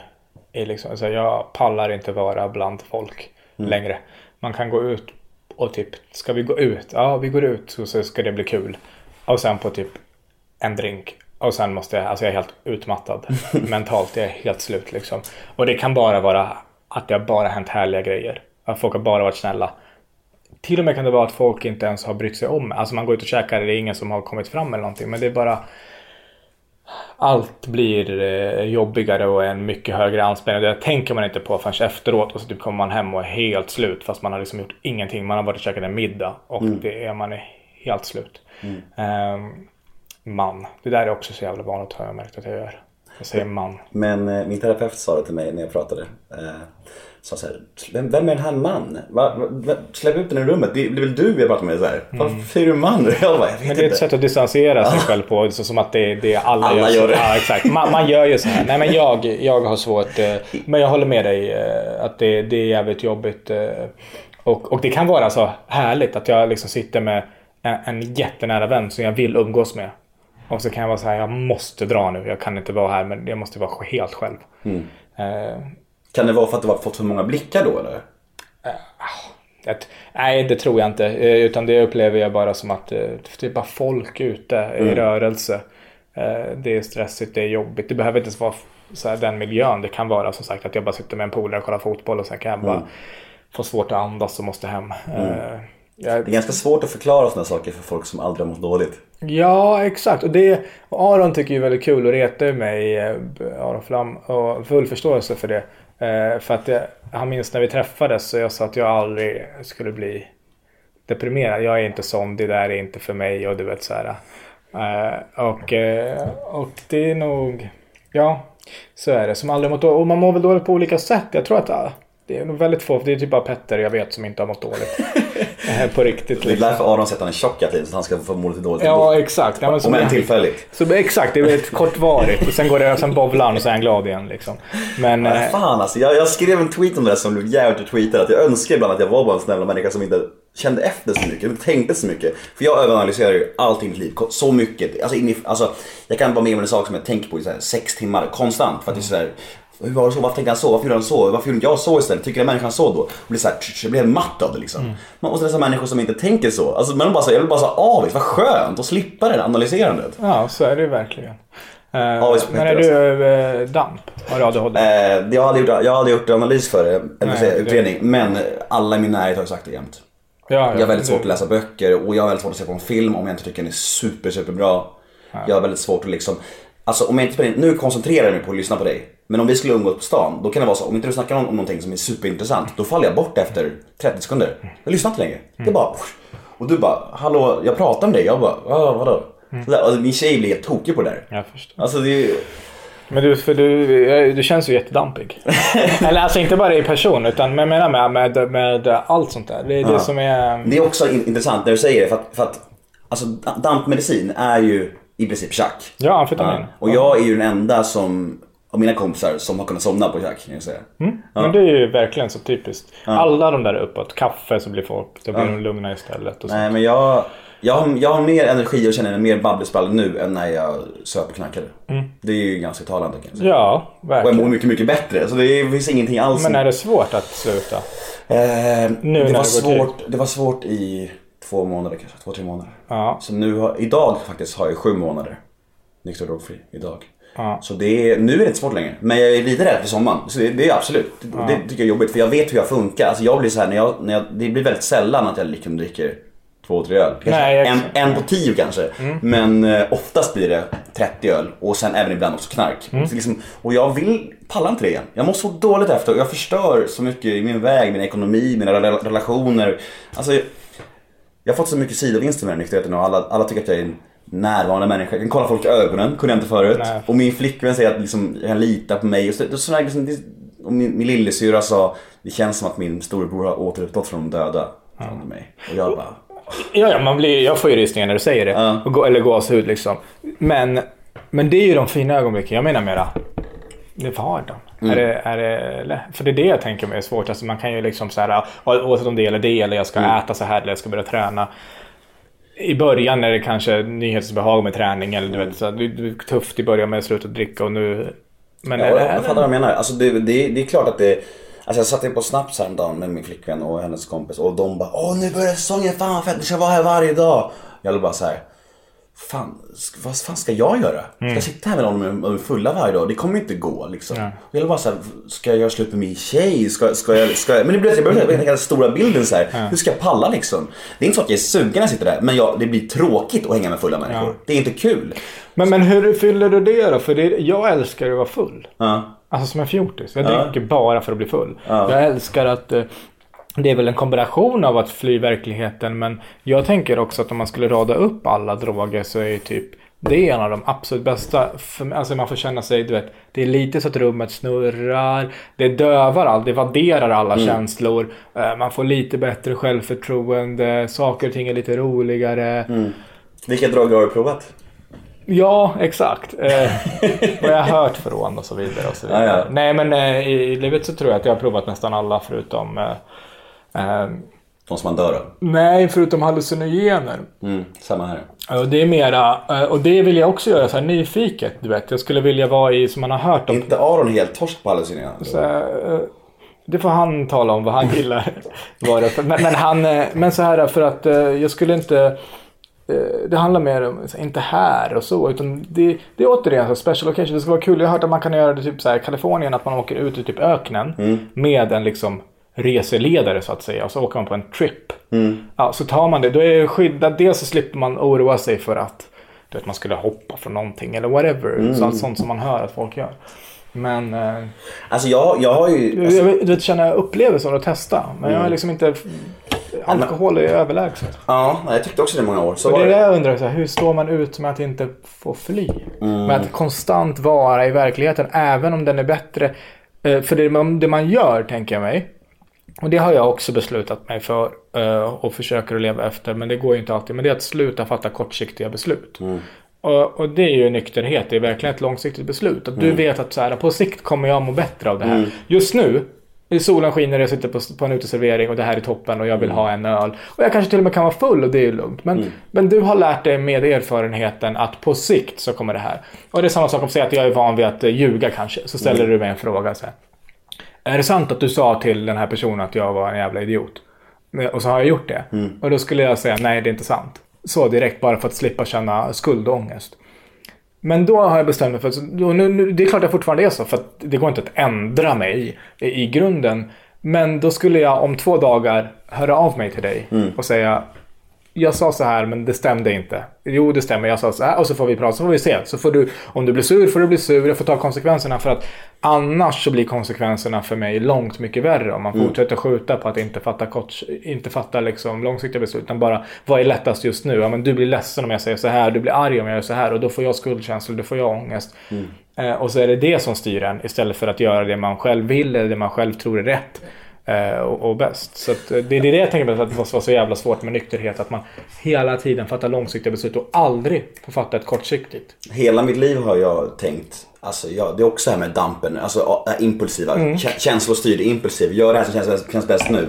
Speaker 4: i liksom, alltså jag pallar inte vara bland folk längre. Man kan gå ut och typ, ska vi gå ut? Ja, vi går ut och så ska det bli kul. Och sen på typ en drink. Och sen måste jag, alltså jag är helt utmattad mentalt. Jag är helt slut liksom. Och det kan bara vara att det har bara hänt härliga grejer. Att folk har bara varit snälla. Till och med kan det vara att folk inte ens har brytt sig om. Alltså man går ut och käkar, det är ingen som har kommit fram eller någonting. Men det är bara... Allt blir eh, jobbigare och en mycket högre anspänning. Det tänker man inte på förrän efteråt. Och så typ kommer man hem och är helt slut. Fast man har liksom gjort ingenting. Man har varit och käkat en middag. Och det är man är helt slut. Ehm, man. Det där är också så jävla vanligt har jag märkt att jag gör. Jag säger man.
Speaker 1: Men eh, min terapeut sa det till mig när jag pratade. Eh, sa så här, vem, vem är den här man? Va, va, släpp ut den ur rummet. Det, det är väl du jag pratar med så här. Varför säger du man? Jag bara, jag vet
Speaker 4: Men det är ett sätt att distansera sig själv på. Så som att det, det är alla,
Speaker 1: Alla
Speaker 4: så.
Speaker 1: gör det.
Speaker 4: Ja, exakt. Man, man gör ju så här. Nej men jag, jag har svårt. eh, Men jag håller med dig eh, att det, det är jävligt jobbigt. eh, Och, och det kan vara så härligt att jag liksom sitter med en, en jättenära vän som jag vill umgås med. Och så kan jag vara så här, jag måste dra nu. Jag kan inte vara här men jag måste vara helt själv.
Speaker 1: Mm.
Speaker 4: Eh,
Speaker 1: Kan det vara för att du har fått för många blickar då eller?
Speaker 4: Ett, nej, det tror jag inte. Eh, Utan det upplever jag bara som att eh, det är bara folk ute i rörelse. Eh, Det är stressigt, det är jobbigt. Det behöver inte ens vara så här, den miljön. Det kan vara som sagt att jag bara sitter med en polare och kollar fotboll och sen kan jag bara få svårt att andas och måste hem. Eh, jag,
Speaker 1: Det är ganska svårt att förklara sådana saker för folk som aldrig har mått dåligt.
Speaker 4: Ja, exakt. Och det, Aron tycker ju väldigt kul och retar mig, eh, Aron Flam, och full förståelse för det. Eh, för att jag, han minns när vi träffades så jag sa att jag aldrig skulle bli deprimerad. Jag är inte sån, det där är inte för mig och du vet så här. Eh, och, eh, och det är nog, ja, så är det. Som aldrig mått. Och man mår väl dåligt på olika sätt. Jag tror att det är nog väldigt få, det är typ bara Petter jag vet som inte har mått dåligt. Eh, på riktigt.
Speaker 1: Det är
Speaker 4: Liksom.
Speaker 1: därför Aron sätter han är tjock hela tiden så han ska få må lite dåligt
Speaker 4: Ja, exakt. Ja,
Speaker 1: Om än tillfälligt.
Speaker 4: så exakt, det är ett kortvarigt. Och sen går det, sen bowlar han och så är han glad igen liksom. Men...
Speaker 1: Men
Speaker 4: eh,
Speaker 1: fan alltså, jag, jag skrev en tweet om det som blev jävligt tweetad. Att jag önskar ibland att jag var bara en snäll människa som inte kände efter så mycket, inte tänkte så mycket. För jag överanalyserar ju allt i mitt liv, så mycket. Alltså, in i, alltså, jag kan vara med om en sak som jag tänker på i så här, sex timmar konstant. För att det är så här, hur var det så? Varför tänkte han så? Varför gjorde han så? Varför gjorde inte jag så istället? Tycker den människan så då? Och blir så här, tsch, blir matt av det liksom. Man måste dessa människor som inte tänker så. Alltså, man bara så, jag vill bara så avis, vad skönt att slippa det där analyserandet.
Speaker 4: Ja, så är det ju verkligen. Eh,
Speaker 1: visst,
Speaker 4: men är du eh, damp? Har du ADHD?
Speaker 1: Eh, jag, hade gjort, jag hade gjort analys för det, eller
Speaker 4: Nej,
Speaker 1: säger jag,
Speaker 4: det-
Speaker 1: utredning. Men alla i min närhet har ju sagt det jämt.
Speaker 4: ja,
Speaker 1: Jag har väldigt svårt att läsa böcker och jag har väldigt svårt att se på en film om jag inte tycker den är super, super bra. Jag har väldigt svårt att liksom, alltså om jag inte nu koncentrerar jag mig på att lyssna på dig. Men om vi skulle umgås på stan, då kan det vara så, om inte du snackar om, om någonting som är superintressant, då faller jag bort efter 30 sekunder. Jag lyssnar inte längre. Det är bara, och du bara, hallå, jag pratar med dig. Jag bara, ah, vadå? Så där, alltså, min tjej blir helt tokig på det där.
Speaker 4: Jag förstår.
Speaker 1: Alltså det är ju,
Speaker 4: Men du, för du, du känns ju jättedampig. Eller alltså inte bara i person utan med, med, med, med, med allt sånt där. Det är det som är...
Speaker 1: Det är också in- intressant när du säger det för att, för att alltså, da- dampmedicin är ju i princip tjack.
Speaker 4: Ja, amfetamin.
Speaker 1: Och jag är ju den enda som, av mina kompisar som har kunnat somna på tjack kan jag säga.
Speaker 4: Men det är ju verkligen så typiskt. Alla de där uppåt, kaffe så blir folk, då blir de lugna istället. Och.
Speaker 1: Nej men jag, jag, har, jag har mer energi och känner mig mer babbelsprall nu än när jag söp och knarkade. Det är ju ganska talande kan jag säga.
Speaker 4: Ja,
Speaker 1: Och jag
Speaker 4: verkligen.
Speaker 1: mår mycket, mycket bättre. Så det finns ingenting alls.
Speaker 4: Men är det svårt att sluta?
Speaker 1: eh,
Speaker 4: när
Speaker 1: det, var svårt, det var svårt i två månader kanske. Två, tre månader.
Speaker 4: Ja.
Speaker 1: Så nu har, idag faktiskt har jag sju månader nykter och drogfri idag.
Speaker 4: Ja.
Speaker 1: Så det är, nu är det inte svårt längre. Men jag är lite rädd för sommaren. Så det, det är absolut. Det, det tycker jag är jobbigt för jag vet hur jag funkar. Alltså jag blir så här, när jag, när jag, det blir väldigt sällan att jag liksom dricker två, tre öl.
Speaker 4: Nej,
Speaker 1: en, en på tio kanske. Men eh, oftast blir det 30 öl och sen även ibland också knark. Så liksom, och jag vill, pallar inte det igen. Jag mår så dåligt efter och jag förstör så mycket i min väg, min ekonomi, mina rela- relationer. Alltså, jag har fått så mycket sidovinster med den nykterheten och alla, alla tycker att jag är en närvarande människa. Jag kan kolla folk i ögonen, kunde jag inte förut.
Speaker 4: Nej.
Speaker 1: Och min flickvän säger att liksom, jag kan lita på mig. Och, så, så, liksom, det, och min, min lillasyrra sa, det känns som att min storebror har återuppstått från de döda. Ja. Mig. Och jag bara,
Speaker 4: Ja, ja man blir, jag får ju rysningar när du säger det.
Speaker 1: Ja.
Speaker 4: Och gå, eller gåshud liksom. Men, men det är ju de fina ögonblicken. Jag menar mera, det är vardagen.
Speaker 1: Mm.
Speaker 4: Är det, är det, för det är det jag tänker mig är svårt. Alltså man kan ju liksom så här, oavsett om det eller det, eller jag ska
Speaker 1: Mm.
Speaker 4: äta så här, eller jag ska börja träna. I början är det kanske nyhetsbehag med träning, eller du vet, så det det är tufft i början med att sluta dricka och nu... Men
Speaker 1: Ja,
Speaker 4: är, är,
Speaker 1: jag fattar vad du menar. Alltså det, det, det är klart att det... Alltså jag satt på Snaps häromdagen med min flickvän och hennes kompis och de bara Åh nu börjar säsongen, fan vad fett, vi ska vara här varje dag. Jag blev bara så här. Fan, vad fan ska jag göra? Ska jag sitta här med någon och fulla varje dag? Det kommer ju inte gå liksom.
Speaker 4: Ja.
Speaker 1: Jag bara så här, ska jag göra slut med min tjej? Ska, ska jag, ska jag... Men det blir jag börjar tänka den stora bilden så här. Hur ska jag palla liksom? Det är inte så att jag är sugen när jag sitter där, men jag, det blir tråkigt att hänga med fulla människor.
Speaker 4: Ja.
Speaker 1: Det är inte kul.
Speaker 4: men, men hur fyller du det då? För det, jag älskar att vara full.
Speaker 1: Ja.
Speaker 4: Alltså som en fjortis. Jag
Speaker 1: Ja.
Speaker 4: dricker bara för att bli full.
Speaker 1: Ja.
Speaker 4: Jag älskar att eh, det är väl en kombination av att fly verkligheten men jag tänker också att om man skulle rada upp alla droger så är ju typ det är en av de absolut bästa. Alltså man får känna sig, du vet, det är lite så att rummet snurrar. Det dövar allt, det vadderar alla känslor. Eh, Man får lite bättre självförtroende, saker och ting är lite roligare.
Speaker 1: Vilka droger har du provat?
Speaker 4: Ja, exakt. Eh, vad jag har hört från och så vidare. Och så vidare.
Speaker 1: Ja, ja.
Speaker 4: Nej, men eh, i, livet så tror jag att jag har provat nästan alla förutom eh,
Speaker 1: De som man dör av?
Speaker 4: Nej, förutom hallucinogener.
Speaker 1: Mm, samma här.
Speaker 4: Och det är mera, eh, och det vill jag också göra så här nyfiket. Du vet, jag skulle vilja vara i, som man har hört om.
Speaker 1: inte Aron helt torsk på hallucinera?
Speaker 4: Så, eh, det får han tala om vad han gillar. Men, men, han, eh, men så här för att jag skulle inte det handlar mer om, inte här och så, utan det, det är återigen så special occasion. Det ska vara kul. Jag har hört att man kan göra det typ så här i Kalifornien, att man åker ut i typ öknen med en liksom reseledare så att säga. Och så åker man på en trip. Ja, så tar man det. Då är det skyddat. Dels så slipper man oroa sig för att du vet, man skulle hoppa från någonting eller whatever. Så allt sånt som man hör att folk gör. Men eh,
Speaker 1: Alltså jag, jag har ju... Alltså,
Speaker 4: jag, du vet, känna upplevelser och testa. Men jag har liksom inte... Alkohol är överlägset.
Speaker 1: ja, jag tyckte också det i många år. Så
Speaker 4: Och det är
Speaker 1: det.
Speaker 4: jag undrar, så här, hur står man ut med att inte få fly? Med att konstant vara i verkligheten, även om den är bättre. Eh, För det man, det man gör, tänker jag mig, och det har jag också beslutat mig för eh, och försöker att leva efter, men det går ju inte alltid. Men det är att sluta fatta kortsiktiga beslut. Och, och det är ju nykterhet, det är verkligen ett långsiktigt beslut. Att du vet att så här, på sikt kommer jag må bättre av det här. Just nu, i solen skiner, jag sitter på, på en uteservering och det här är toppen och jag vill ha en öl. Och jag kanske till och med kan vara full och det är ju lugnt. Men, men du har lärt dig med erfarenheten att på sikt så kommer det här. Och det är samma sak om att säga att jag är van vid att ljuga kanske. Så ställer du mig en fråga så här. Är det sant att du sa till den här personen att jag var en jävla idiot? Och så har jag gjort det. Och då skulle jag säga nej, det är inte sant. Så direkt, bara för att slippa känna skuld och ångest. Men då har jag bestämt mig för att då, nu, nu, det är klart jag fortfarande är så, för att det går inte att ändra mig i, i grunden. Men då skulle jag om två dagar höra av mig till dig och säga jag sa så här men det stämde inte. Jo det stämmer, jag sa så här och så får vi prata, så får vi se. Så får du, om du blir sur får du bli sur, jag får ta konsekvenserna för att annars så blir konsekvenserna för mig långt mycket värre om man fortsätter skjuta på att inte fatta, kort, inte fatta liksom långsiktiga beslut. Utan bara, vad är lättast just nu? Ja, men du blir ledsen om jag säger så här, du blir arg om jag gör så här och då får jag skuldkänslor, då får jag ångest. Eh, och så är det det som styr en istället för att göra det man själv vill eller det man själv tror är rätt. Eh, och, och bäst. Så att, eh, det, är det jag tänker på, att det måste vara så jävla svårt med nykterhet. Att man hela tiden fattar långsiktiga beslut och aldrig får fatta ett kortsiktigt.
Speaker 1: Hela mitt liv har jag tänkt, alltså jag, det är också det här med dampen, alltså äh, impulsiva, mm. känslostyrd, impulsiv, gör det här som känns, känns bäst nu.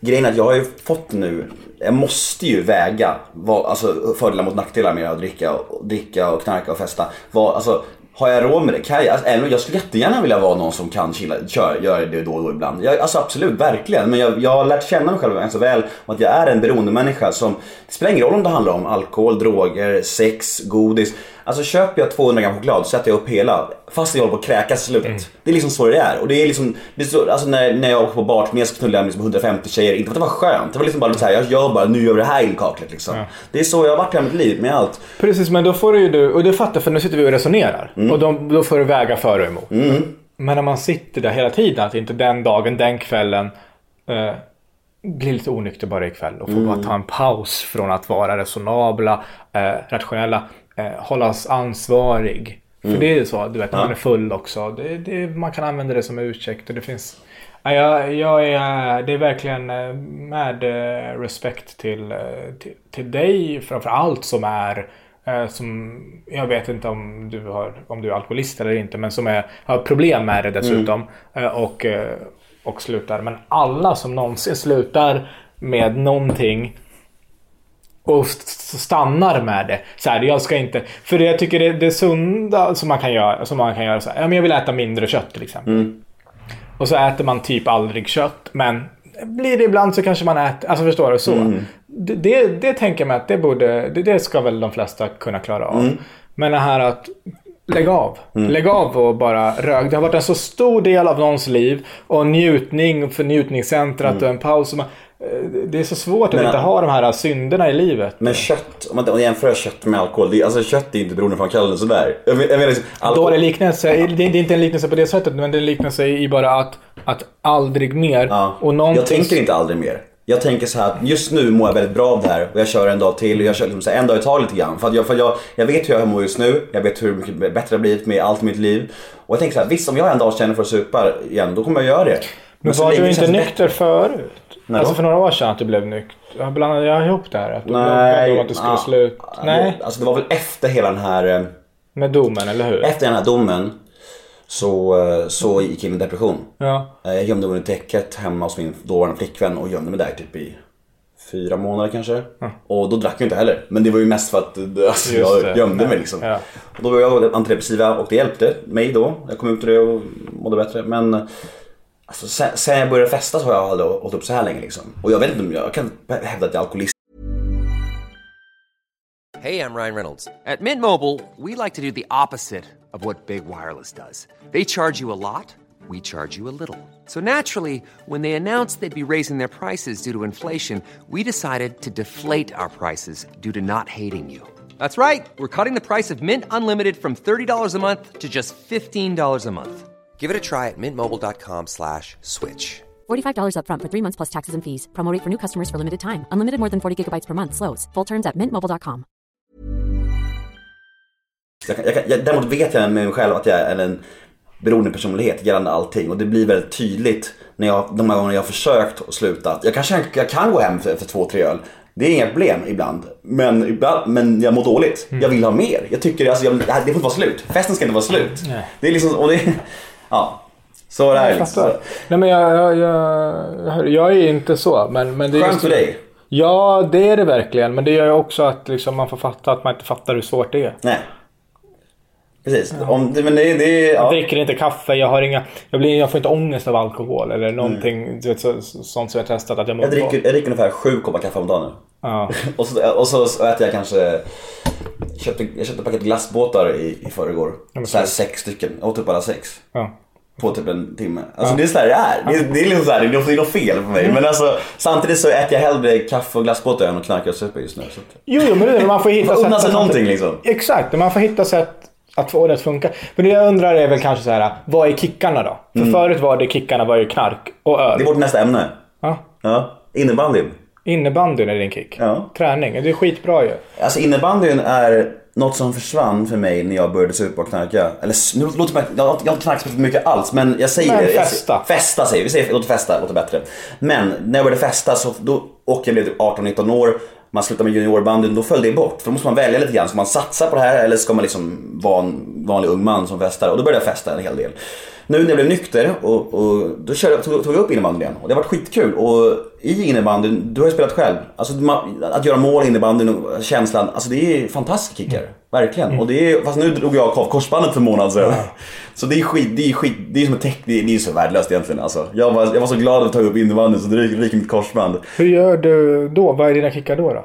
Speaker 1: Grejen är att jag har ju fått nu, jag måste ju väga vad, alltså, fördelar mot nackdelar med att dricka, och, dricka och knarka och festa. Vad, alltså, har jag råd med det? Kan jag, alltså, jag skulle jättegärna vilja vara någon som kan chilla, köra, göra det då och då ibland. Jag, alltså absolut, verkligen. Men jag, jag har lärt känna mig själv ganska väl och att jag är en beroendemänniska som, det spelar ingen roll om det handlar om alkohol, droger, sex, godis. Alltså köper jag 200 gram choklad så sätter jag upp hela fast jag håller på att kräkas i slutet. Mm. Det är liksom så det är. Och det är liksom, det är så, alltså när, när jag åker på barturné så knullar jag liksom 150 tjejer. Inte för att det var skönt. Det var liksom bara så här, jag gör bara, nu gör vi det här inkaklet liksom. Ja. Det är så jag har varit hela mitt liv med allt.
Speaker 4: Precis, men då får du ju, och det fattar för nu sitter vi och resonerar. Mm. Och då, då får du väga för och emot.
Speaker 1: Mm.
Speaker 4: Men när man sitter där hela tiden, att inte den dagen, den kvällen eh, blir lite onykter bara ikväll och får mm. bara ta en paus från att vara resonabla, eh, rationella eh, hållas ansvarig. Mm. För det är ju så, du vet, ja. man är full också. Det, det, man kan använda det som ursäkt och det finns... Ja, jag, jag är, det är verkligen eh, med eh, respekt till, eh, till, till dig framför allt som är som, jag vet inte om du, har, om du är alkoholist eller inte, men som är, har problem med det dessutom. Mm. Och, och slutar. Men alla som någonsin slutar med någonting och stannar med det. Så här, jag ska inte... För jag tycker det, det sunda som man kan göra, som man kan göra så här, ja, men jag vill äta mindre kött till exempel.
Speaker 1: Mm.
Speaker 4: Och så äter man typ aldrig kött, men blir det ibland så kanske man äter, alltså förstår du? Så. Mm. Det, det, det, tänker jag mig att det borde, det, det, ska väl de flesta kunna klara av. Mm. Men det här att Lägg av. Mm. Lägg av och bara rök. Det har varit en så stor del av någons liv. Och njutning för njutningscentrat mm. och en paus. Och man, det är så svårt att men, inte ha de här synderna i livet.
Speaker 1: Men kött, om man jämför kött med alkohol. Det, alltså kött är inte beroendeframkallande sådär. Jag, jag menar, liksom,
Speaker 4: alkohol... Då är det liknelse. Det, det är inte en liknelse på det sättet. Men det är en liknelse i bara att, att aldrig mer.
Speaker 1: Ja. Och någonting... Jag tänker inte aldrig mer. Jag tänker så här att just nu mår jag väldigt bra av det här och jag kör en dag till och jag kör liksom så en dag i taget lite grann. För, att jag, för jag, jag vet hur jag mår just nu, jag vet hur mycket bättre det har blivit med allt i mitt liv. Och jag tänker så här, visst om jag en dag känner för att supa igen, då kommer jag göra det.
Speaker 4: Men, Men var du inte nykter förut? Nej, alltså för några år sedan att du blev nykter. Jag blandade jag ihop det här? Att du
Speaker 1: Nej,
Speaker 4: om att du skulle ja, sluta?
Speaker 1: Nej. Alltså det var väl efter hela den här... Eh,
Speaker 4: Med domen, eller hur?
Speaker 1: Efter den här domen så, eh, så gick jag in i depression.
Speaker 4: Ja.
Speaker 1: Eh, jag gömde mig under täcket hemma hos min dåvarande flickvän och gömde mig där typ i fyra månader kanske. Mm. Och då drack jag inte heller. Men det var ju mest för att alltså, jag gömde ja. mig liksom. Ja. Och då var jag antidepressiva och det hjälpte mig då. Jag kom ut ur det och mådde bättre. Men Alltså, sen, sen jag började festa så har jag aldrig hållit upp så här länge liksom. Och jag vet inte om jag kan hävda att jag är alkoholist.
Speaker 3: Hej, jag Ryan Reynolds. At Mint Mobile, we like to do the opposite of what Big Wireless does. They charge you a lot, we charge you a little. So naturally, when they announced they'd be raising their prices due to inflation, we decided to deflate our prices due to not hating you. That's right. We're cutting the price of Mint Unlimited from $30 a month to just $15 a month. Give it a try at mintmobile.com slash switch.
Speaker 5: $45 upfront for three months plus taxes and fees. Promote for new customers for limited time. Unlimited more than 40 gigabytes per month. Slows. Full terms at mintmobile.com.
Speaker 1: Jag, jag, jag, däremot vet jag med mig själv att jag är en beroende personlighet gällande allting. Och det blir väldigt tydligt när jag, de här gångerna jag har försökt att sluta. Jag kanske jag kan gå hem för, för två, tre öl. Det är inga problem ibland. Men, ibland, men jag mår dåligt. Mm. Jag vill ha mer. Jag tycker alltså, jag, det får inte vara slut. Festen ska inte vara slut. Nej. Det är liksom, och det, Ja, så är det. Liksom.
Speaker 4: Nej men jag, jag, jag, jag, är inte så. Men, men det är
Speaker 1: Skönt för dig.
Speaker 4: Ja, det är det verkligen. Men det gör ju också att liksom, man får fatta att man inte fattar hur svårt det är.
Speaker 1: Nej. Precis. Ja. Om, men det, det,
Speaker 4: ja. Jag dricker inte kaffe, jag, har inga, jag, blir, jag får inte ångest av alkohol eller någonting mm. vet, så, sånt som jag testat att jag
Speaker 1: mår jag dricker, jag dricker ungefär sju koppar kaffe om dagen nu.
Speaker 4: Ja.
Speaker 1: och, så, och så äter jag kanske köpte, Jag köpte ett paket glassbåtar i, i förrgår. Ja, så här sex stycken. Jag åt upp alla sex.
Speaker 4: Ja
Speaker 1: på typ en timme. Alltså ja. det är så det är. Det är, det är liksom så här, det är något fel på mig. Mm. Men alltså samtidigt så äter jag hellre kaffe och glassbåtar än att knarka och supa just nu. Så.
Speaker 4: Jo, jo, men det man får hitta
Speaker 1: sätt. Unna sig någonting liksom.
Speaker 4: Exakt, man får hitta sätt att få det att funka. Men det jag undrar är väl kanske så här, vad är kickarna då? För mm. förut var det kickarna var ju knark och öl.
Speaker 1: Det är vårt nästa ämne.
Speaker 4: Ja.
Speaker 1: ja. Innebandyn.
Speaker 4: Innebandyn är din kick?
Speaker 1: Ja.
Speaker 4: Träning, det är skitbra ju.
Speaker 1: Alltså innebandyn är något som försvann för mig när jag började supa och knarka. Eller nu låter det jag jag har inte knarkat så mycket alls men jag säger
Speaker 4: Men
Speaker 1: det. Jag-
Speaker 4: festa.
Speaker 1: Festa säger vi. Vi säger låt festa, låter bättre. Men när jag började festa så då, och jag blev typ 18-19 år. Man slutar med juniorbandyn, då föll det bort. För då måste man välja lite grann. Ska man satsa på det här eller ska man liksom vara en vanlig ung man som festar? Och då började jag festa en hel del. Nu när jag blev nykter och, och då körde, tog, tog jag upp innebandyn igen. Och det har varit skitkul. Och i innebandyn, du har ju spelat själv. Alltså man, att göra mål i innebandyn och känslan. Alltså det är fantastiska kickar. Verkligen. Och det är, fast nu drog jag av korsbandet för en månad sedan. Så det är skit, det är skit, det är som ett teck, det är, det är så värdelöst egentligen. Alltså, jag, var, jag var så glad att ta upp innebandyn så det ryker mitt korsband.
Speaker 4: Hur gör du då? Vad är dina kickar då? då?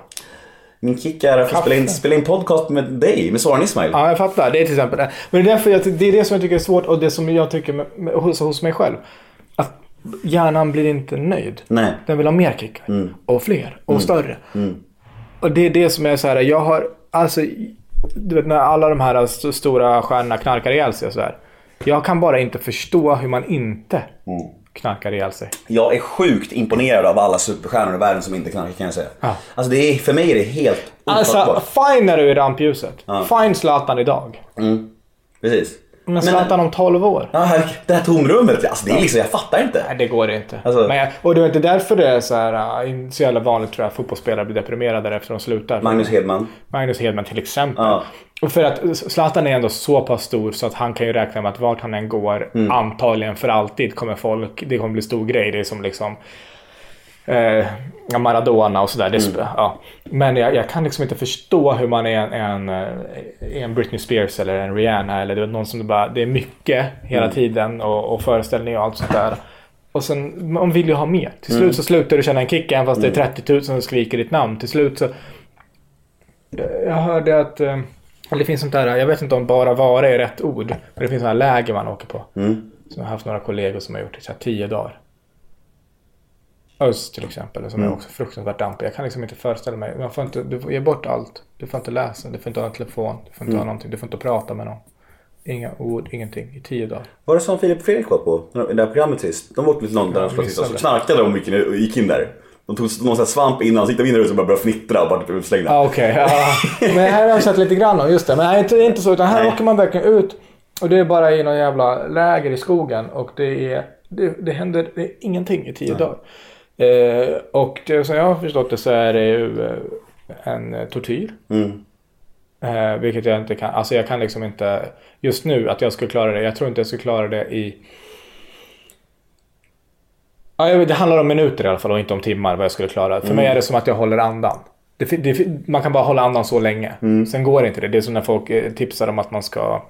Speaker 1: Min kick är att få spela in, spela in podcast med dig, med Soran Ismail.
Speaker 4: Ja, jag fattar. Det är till exempel det. Men det är, därför jag, det är det som jag tycker är svårt och det som jag tycker med, med, hos, hos mig själv. Att hjärnan blir inte nöjd.
Speaker 1: Nej.
Speaker 4: Den vill ha mer kickar. Och fler. Och större. Och det är det som är så här. Jag har, alltså, du vet när alla de här st- stora stjärnorna knarkar ihjäl sig och så här. Jag kan bara inte förstå hur man inte knarkar ihjäl sig.
Speaker 1: Jag är sjukt imponerad av alla superstjärnor i världen som inte knarkar kan jag säga.
Speaker 4: Ja.
Speaker 1: Alltså det är, för mig är det helt
Speaker 4: Alltså, fine när du är i rampljuset. Fine Zlatan idag.
Speaker 1: Precis.
Speaker 4: Men Zlatan om 12 år.
Speaker 1: Ja, det här tomrummet, alltså det är liksom, jag fattar inte.
Speaker 4: Nej, det går inte.
Speaker 1: Alltså-
Speaker 4: Men jag, och det är inte därför det är så här, äh, så jävla vanligt tror jag, fotbollsspelare blir deprimerade efter de slutar.
Speaker 1: Magnus Hedman.
Speaker 4: Magnus Hedman till exempel.
Speaker 1: Ja.
Speaker 4: Och för att Zlatan är ändå så pass stor så att han kan ju räkna med att vart han än går,
Speaker 1: Mm.
Speaker 4: antagligen för alltid kommer folk, det kommer bli stor grej. Det är som liksom eh, Maradona och sådär. Det
Speaker 1: Mm.
Speaker 4: Ja. Men jag, jag kan liksom inte förstå hur man är en, en, eh, en Britney Spears eller en Rihanna eller det någon som bara, det är mycket hela
Speaker 1: Mm.
Speaker 4: tiden och, och föreställningar och allt sånt där. Och sen, man vill ju ha mer. Till
Speaker 1: Mm.
Speaker 4: slut så slutar du känna en kick även fast det är 30 000 som skriker ditt namn. Till slut så... Jag hörde att... eh, Det finns sånt där, jag vet inte om bara vara är rätt ord. Men det finns sådana här läger man åker på.
Speaker 1: Mm.
Speaker 4: Så jag har haft några kollegor som har gjort så här tio dagar. Öst till exempel, som
Speaker 1: Mm.
Speaker 4: är också fruktansvärt dampig. Jag kan liksom inte föreställa mig. Man får inte, du får ge bort allt. Du får inte läsa, du får inte ha en telefon, du får inte
Speaker 1: Mm.
Speaker 4: ha någonting, du får inte prata med någon. Inga ord, ingenting i tio dagar.
Speaker 1: Var det som Filip och Fredrik var på? I det här programmet sist. De åkte till London och
Speaker 4: missade
Speaker 1: så knarkade de och och gick in där. De tog någon sån svamp in i huset och började fnittra och bara typ utslängda.
Speaker 4: Ja, okej. ja. Men här har jag sett lite grann om, just det. Men nej, inte, inte så, utan här
Speaker 1: Nej.
Speaker 4: åker man verkligen ut och det är bara i någon jävla läger i skogen och det är, det, det händer det är ingenting i tio dagar. Eh, och det, som jag har förstått det så är det ju eh, en tortyr.
Speaker 1: Mm.
Speaker 4: Eh, vilket jag inte kan, alltså jag kan liksom inte, just nu att jag skulle klara det, jag tror inte jag skulle klara det i Ja, jag vet, det handlar om minuter i alla fall och inte om timmar vad jag skulle klara. För mig är det som att jag håller andan. Det, det, man kan bara hålla andan så länge. Sen går inte det. Det är som när folk eh, tipsar om att man ska...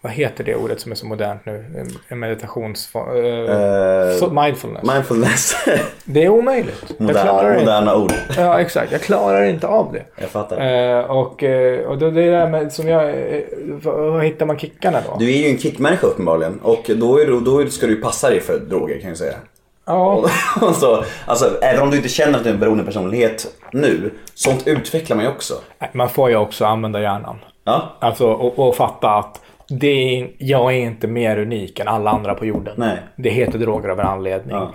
Speaker 4: Vad heter det ordet som är så modernt nu? En- En meditations...
Speaker 1: Eh,
Speaker 4: så- mindfulness.
Speaker 1: Mindfulness.
Speaker 4: det är omöjligt.
Speaker 1: moderna,
Speaker 4: det
Speaker 1: moderna ord.
Speaker 4: Ja, exakt. Jag klarar inte av det.
Speaker 1: Jag fattar.
Speaker 4: Eh, och, eh, och det, det är det där med som jag... Eh, vad hittar man kickarna då?
Speaker 1: Du är ju en kickmänniska uppenbarligen. Och då, är, då ska du passa dig för droger kan jag säga.
Speaker 4: Ja.
Speaker 1: Och så, alltså, även om du inte känner att du är en beroende personlighet nu, sånt utvecklar man ju också.
Speaker 4: Man får ju också använda hjärnan.
Speaker 1: Ja,
Speaker 4: Alltså och, och fatta att det är, jag är inte mer unik än alla andra på jorden.
Speaker 1: Nej.
Speaker 4: Det heter droger av en anledning.
Speaker 1: Ja.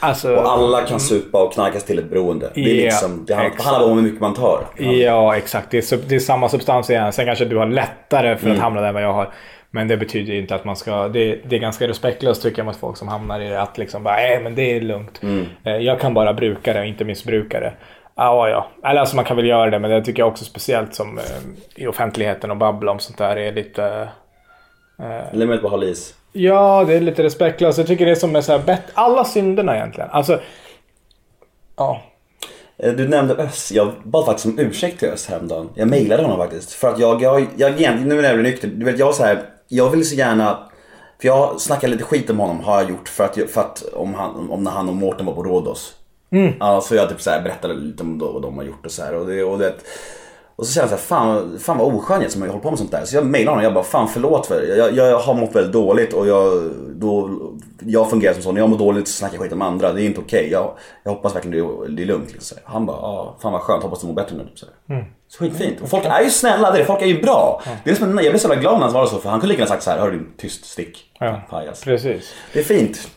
Speaker 4: Alltså,
Speaker 1: och alla kan supa och knarkas till ett beroende. Det, är
Speaker 4: Ja,
Speaker 1: liksom, det handlar- handlar om hur mycket man tar.
Speaker 4: Ja, exakt. Det är, det är samma substans igen. Sen kanske du har lättare för att
Speaker 1: Mm.
Speaker 4: hamna där än vad jag har. Men det betyder inte att man ska... Det, det är ganska respektlöst tycker jag mot folk som hamnar i det. Att liksom bara, nej men det är lugnt.
Speaker 1: Mm.
Speaker 4: Eh, Jag kan bara bruka det och inte missbruka det. Ja, ja. Eller alltså man kan väl göra det, men det tycker jag också speciellt som eh, i offentligheten och babbla om sånt där är lite...
Speaker 1: Limit på håll is.
Speaker 4: Ja, det är lite respektlöst. Jag tycker det är som med så här bett... Alla synderna egentligen. Alltså... Ja.
Speaker 1: Eh, Du nämnde Öss. Jag bad faktiskt om ursäkt till Öss häromdagen. Jag mejlade honom faktiskt. För att jag, jag, jag egentligen, nu när jag blir nykter, du vet jag så här, jag vill så gärna för jag snackade lite skit om honom har jag gjort för att, för att om, han, om när han och Mårten var på Rhodos. Mm. Ja, så jag typ så här berättade lite om vad de har gjort och så här. Och, det, och, det, och så kände jag så här, fan, fan vad oskön jag som håller på med sånt där. Så jag mejlade honom jag bara, fan förlåt för det. Jag, jag har mått väldigt dåligt och jag, då, jag fungerar som så. När jag mår dåligt så snackar jag skit om andra. Det är inte okej. Jag, jag hoppas verkligen det är, det är lugnt. Liksom. Han bara, ah, fan vad skönt. Hoppas du mår bättre nu. Så. Så skitfint. Och folk är ju snälla. Det är, folk är ju bra. Det är som, en- jag blev så jävla glad när han svarade så. För han kunde lika gärna sagt så här, hör du din tyst stick.
Speaker 4: Ja.
Speaker 1: Pajas.
Speaker 4: Precis.
Speaker 1: Det är fint.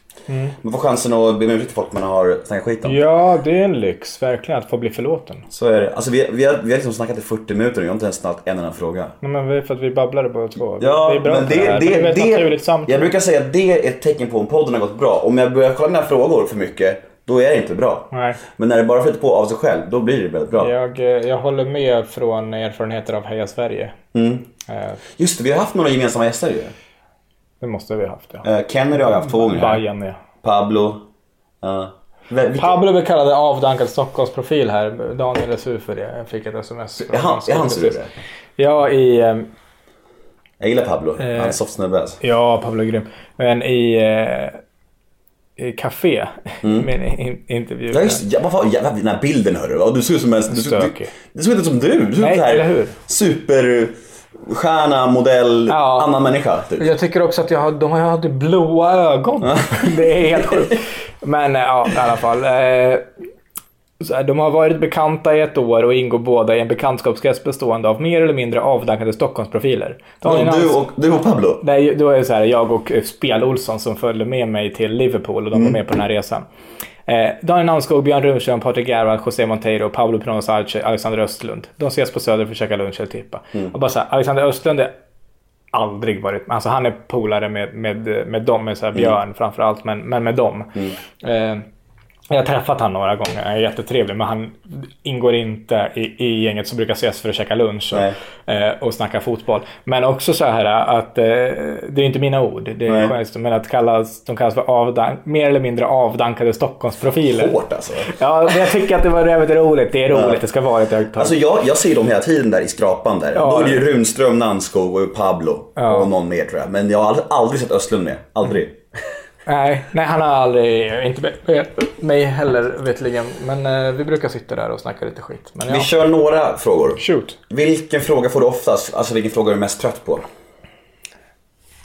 Speaker 1: Man får chansen att be om ursäkt till folk man har snackat skit om.
Speaker 4: Ja, det är en lyx verkligen att få bli förlåten.
Speaker 1: Så är det. Alltså vi, vi, har, vi har liksom snackat i 40 minuter och jag har inte ens snackat en enda fråga.
Speaker 4: Nej, men det är för att vi babblade båda två.
Speaker 1: Ja,
Speaker 4: vi är bra
Speaker 1: men
Speaker 4: på
Speaker 1: det,
Speaker 4: här.
Speaker 1: det,
Speaker 4: Men är
Speaker 1: det,
Speaker 4: naturligt samtal.
Speaker 1: jag brukar säga att det är ett tecken på om podden har gått bra. Om jag börjar kolla mina frågor för mycket, då är det inte bra.
Speaker 4: Nej.
Speaker 1: Men när det bara flyter på av sig själv, då blir det väldigt bra.
Speaker 4: Jag, eh, jag håller med från erfarenheter av Heja Sverige.
Speaker 1: Mm.
Speaker 4: Eh,
Speaker 1: Just det, vi har haft några gemensamma gäster ju.
Speaker 4: Det måste vi ha haft ja.
Speaker 1: Uh, Kennedy har jag haft två gånger.
Speaker 4: Bajen ja.
Speaker 1: Pablo. Uh, vilka,
Speaker 4: Pablo blev kallad avdankad Stockholmsprofil här. Daniel är sur för det. Jag fick ett sms.
Speaker 1: är han, är han sur?
Speaker 4: Ja, i... eh,
Speaker 1: Jag gillar Pablo.
Speaker 4: Eh.
Speaker 1: Han är en soft snubbe alltså.
Speaker 4: Ja, Pablo är grym. Men i... Eh, i café. med en in, intervju.
Speaker 1: Mm. Ja just ja, vad fan, ja, den här bilden hörru. Du ser ut som en... Du, du,
Speaker 4: Stökig.
Speaker 1: du ser ut som du. Du
Speaker 4: Nej,
Speaker 1: ut så här
Speaker 4: eller
Speaker 1: Superstjärna, modell,
Speaker 4: Ja.
Speaker 1: annan människa. Typ.
Speaker 4: Jag tycker också att jag har, de har hade blåa ögon. det är helt sjukt. Men eh, ja, i alla fall. Eh, de har varit bekanta i ett år och ingår båda i en bekantskapskrets bestående av mer eller mindre avdankade Stockholmsprofiler. Daniel
Speaker 1: du, och, du och Pablo.
Speaker 4: Nej, då är det så här, jag och eh, Spel-Olsson som följde med mig till Liverpool och de var med på den här resan. Eh, Daniel Namnskog, Björn Runström, Patrik Gervall, José Monteiro, Pablo Pinoz Arce, Alexander Östlund. De ses på Söder för att käka lunch eller tippa. Och bara så här, Alexander Östlund är aldrig varit Alltså han är polare med, med, med dem, med så här Björn framförallt, men, men med dem. Eh, jag har träffat han några gånger, han är jättetrevlig men han ingår inte i, i gänget som brukar ses för att käka lunch och, eh, och snacka fotboll. Men också så här att eh, det är inte mina ord, det är skönt, men att kallas, de kallas för avdank, mer eller mindre avdankade Stockholmsprofiler.
Speaker 1: Hårt alltså.
Speaker 4: Ja, men jag tycker att det var jävligt roligt. Det är roligt,
Speaker 1: Ja.
Speaker 4: det ska vara ett högt
Speaker 1: Alltså jag, jag ser dem hela tiden där i skrapan där.
Speaker 4: Ja.
Speaker 1: Då är det ju Runström, Nanskog och Pablo.
Speaker 4: Ja.
Speaker 1: Och någon mer tror jag. Men jag har aldrig, aldrig sett Östlund med. Aldrig.
Speaker 4: Nej, nej, han har aldrig, inte mig heller vetligen. Men eh, vi brukar sitta där och snacka lite skit. Men ja,
Speaker 1: Vi kör några frågor.
Speaker 4: shoot.
Speaker 1: Vilken fråga får du oftast? Alltså vilken fråga är du mest trött på?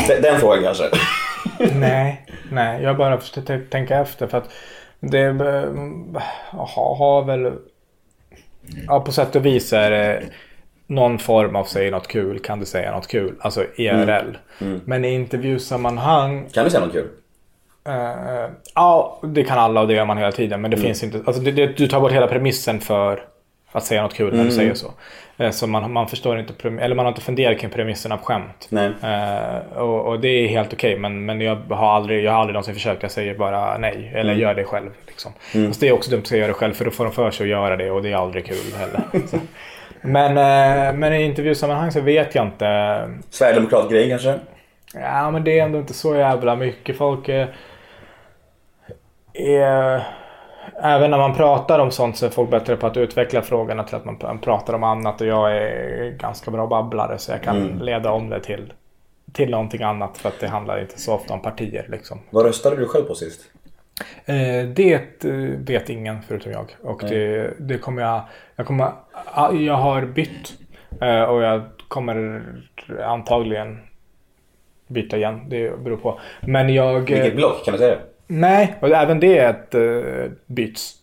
Speaker 1: Den, den frågan kanske.
Speaker 4: Nej, nej, jag bara försöker tänka efter för att det har, har väl... Ja, på sätt och vis är det någon form av säg något kul, kan du säga något kul? Alltså IRL. Men i intervjusammanhang
Speaker 1: Kan du säga något kul?
Speaker 4: Eh, ja, det kan alla och det gör man hela tiden. Men det finns inte, alltså det, det, du tar bort hela premissen för att säga något kul när du säger så. Eh, så man, man förstår inte, eller man har inte funderat kring premisserna på skämt. Eh, och, och det är helt okej, men, men jag har aldrig, jag har aldrig någonsin försökt. Jag säger bara nej, eller gör det själv. Liksom. Fast det är också dumt att göra det själv, för då får de för sig att göra det och det är aldrig kul heller. Men, men i intervjusammanhang så vet jag inte.
Speaker 1: Sverigedemokrat-grej kanske?
Speaker 4: Ja, men det är ändå inte så jävla mycket. Folk är. Även när man pratar om sånt så är folk bättre på att utveckla frågorna till att man pratar om annat. Och jag är ganska bra babblare så jag kan leda om det till, till någonting annat. För att det handlar inte så ofta om partier liksom.
Speaker 1: Vad röstade du själv på sist?
Speaker 4: Eh, det vet ingen förutom jag. Och det, det kommer jag... Jag, kommer, jag har bytt. Eh, och jag kommer antagligen byta igen. Det beror på. Men jag...
Speaker 1: Vilket block? Kan du säga det?
Speaker 4: Nej, och även det är ett uh, byts.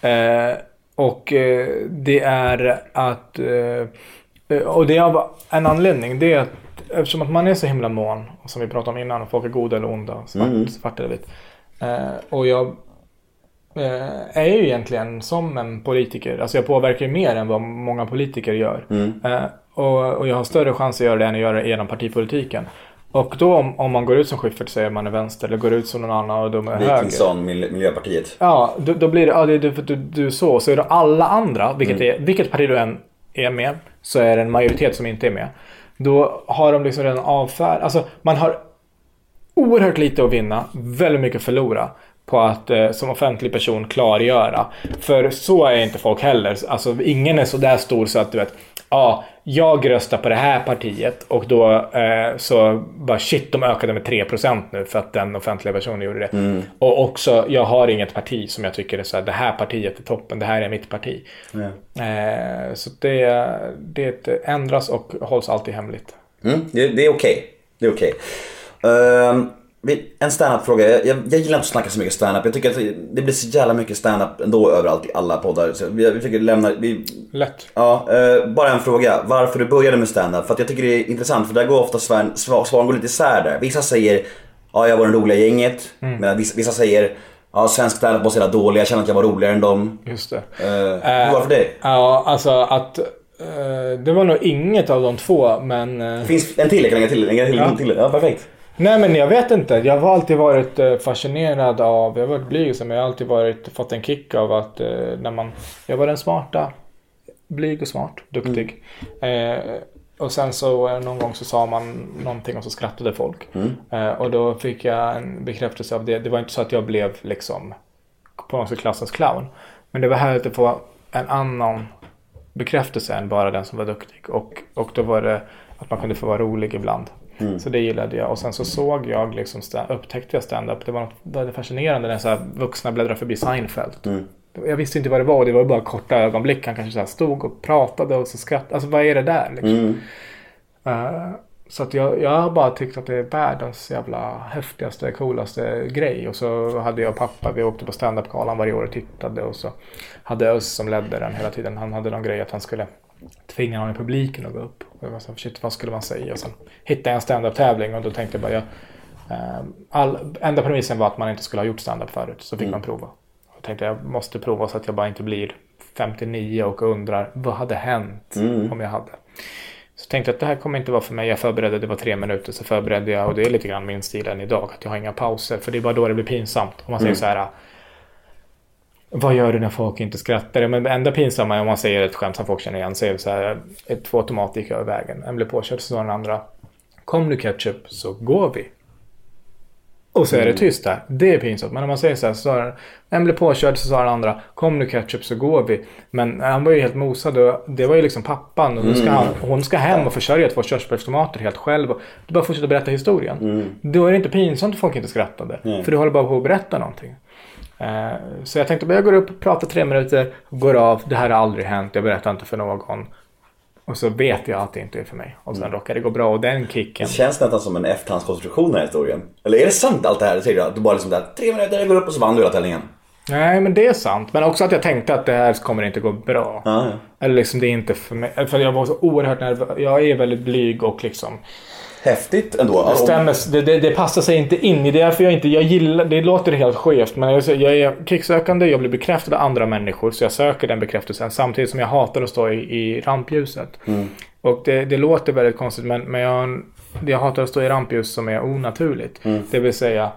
Speaker 4: Eh, och eh, det är att... och det är av en anledning. Det är att eftersom att man är så himla mån, och som vi pratade om innan, folk är goda eller onda, svart, svart eller vitt. Och jag är ju egentligen som en politiker. Alltså jag påverkar mer än vad många politiker gör. Eh, och, och jag har större chans att göra det än att göra det genom partipolitiken. Och då om, om man går ut som Schyffert säger man är vänster eller går ut som någon annan och de är höger.
Speaker 1: Wikingsson, Mil- Miljöpartiet.
Speaker 4: Ja, då, då blir det, ja, det du, du, du så. Så är det alla andra, vilket, är, vilket parti du än är med, så är det en majoritet som inte är med. Då har de liksom redan avfärdat, alltså man har oerhört lite att vinna, väldigt mycket att förlora på att eh, som offentlig person klargöra. För så är inte folk heller. Alltså ingen är så där stor så att du vet, ja, jag röstar på det här partiet och då eh, så bara shit, de ökade med 3% nu för att den offentliga personen gjorde det. Och också, jag har inget parti som jag tycker är så här, det här partiet är toppen, det här är mitt parti. Eh, så det, det ändras och hålls alltid hemligt.
Speaker 1: Mm, det, det är okej. Det är okej. Ehm, vi- en standup-fråga. Jag, jag, jag gillar inte att snacka så mycket standup. Jag tycker att det blir så jävla mycket standup ändå överallt i alla poddar. Så vi, vi försöker lämna... Vi,
Speaker 4: Lätt.
Speaker 1: ja, eh, bara en fråga. Varför du började med standup? För att jag tycker det är intressant för där går ofta svaren, svar- svaren går lite isär där. Vissa säger ja jag var den roliga gänget.
Speaker 4: Mm.
Speaker 1: Medan vissa, vissa säger, ja svensk standup var så jävla dålig, jag känner att jag var roligare än dem.
Speaker 4: Just det.
Speaker 1: Eh, hur var det för dig?
Speaker 4: Ja, alltså att... eh, det var nog inget av de två, men... eh,
Speaker 1: Det finns en till, jag kan lägga till, lägga till,
Speaker 4: Ja.
Speaker 1: till. Ja, perfekt.
Speaker 4: Nej men jag vet inte. Jag har alltid varit eh, fascinerad av, jag har varit blyg men jag har alltid varit, fått en kick av att eh, när man, jag var den smarta, blyg och smart, duktig. Eh, och sen så eh, någon gång så sa man någonting och så skrattade folk. Eh, och då fick jag en bekräftelse av det. Det var inte så att jag blev liksom på något sätt klassens clown. Men det var härligt att få en annan bekräftelse än bara den som var duktig. Och, och då var det att man kunde få vara rolig ibland. Så det gillade jag. Och sen så såg jag, liksom, upptäckte jag stand-up. Det var något väldigt fascinerande när så här vuxna bläddrade förbi Seinfeld. Jag visste inte vad det var. Det var bara korta ögonblick. Han kanske så stod och pratade och så skrattade. Alltså vad är det där? Liksom? Eh, så att jag, jag har bara tyckt att det är världens jävla häftigaste, coolaste grej. Och så hade jag och pappa, vi åkte på standup-galan varje år och tittade. Och så hade Özz som ledde den hela tiden. Han hade någon grej att han skulle tvinga någon i publiken att gå upp. Jag shit vad skulle man säga? Och sen hittade jag en standup-tävling och då tänkte jag bara, jag, eh, all, enda premissen var att man inte skulle ha gjort standup förut. Så fick man prova. Jag tänkte jag måste prova så att jag bara inte blir 59 och undrar vad hade hänt om jag hade. Så tänkte jag att det här kommer inte vara för mig. Jag förberedde, det var tre minuter, så förberedde jag och det är lite grann min stil än idag. Att jag har inga pauser, för det är bara då det blir pinsamt. Om man säger så här. Vad gör du när folk inte skrattar? Men det enda pinsamma är om man säger ett skämt som folk känner igen. Det så här. Ett, två tomater gick över vägen. En blev påkörd, så den andra. Kom nu ketchup så går vi. Och så är det tyst där. Det är pinsamt. Men om man säger så här, så en blev påkörd, så sa den andra, kom nu ketchup så går vi. Men han var ju helt mosad och det var ju liksom pappan. Och ska han, hon ska hem och försörja två körsbärstomater helt själv. Och du bara fortsätter berätta historien. Då är det inte pinsamt att folk inte skrattade. För du håller bara på att berätta någonting. Eh, Så jag tänkte, jag går upp, pratar tre minuter, går av. Det här har aldrig hänt, jag berättar inte för någon. Och så vet jag att det inte är för mig. Och sen råkar det gå bra och den kicken.
Speaker 1: Det känns nästan som en efterhandskonstruktion den här historien. Eller är det sant allt det här? Säger du att du bara liksom där, tre minuter, jag går upp och så vann du hela tävlingen.
Speaker 4: Nej, men det är sant. Men också att jag tänkte att det här kommer inte gå bra.
Speaker 1: Ja, ja.
Speaker 4: Eller liksom det är inte för mig. För jag var så oerhört nervös. Jag är väldigt blyg och liksom.
Speaker 1: Häftigt ändå.
Speaker 4: Det, stämmer, det, det, det passar sig inte in i det. är Därför jag inte, jag gillar, det låter helt skevt. Men jag, jag är kicksökande, jag blir bekräftad av andra människor. Så jag söker den bekräftelsen. Samtidigt som jag hatar att stå i, i rampljuset. Och det, det låter väldigt konstigt. Men, men jag, jag hatar att stå i rampljus som är onaturligt. Det vill säga.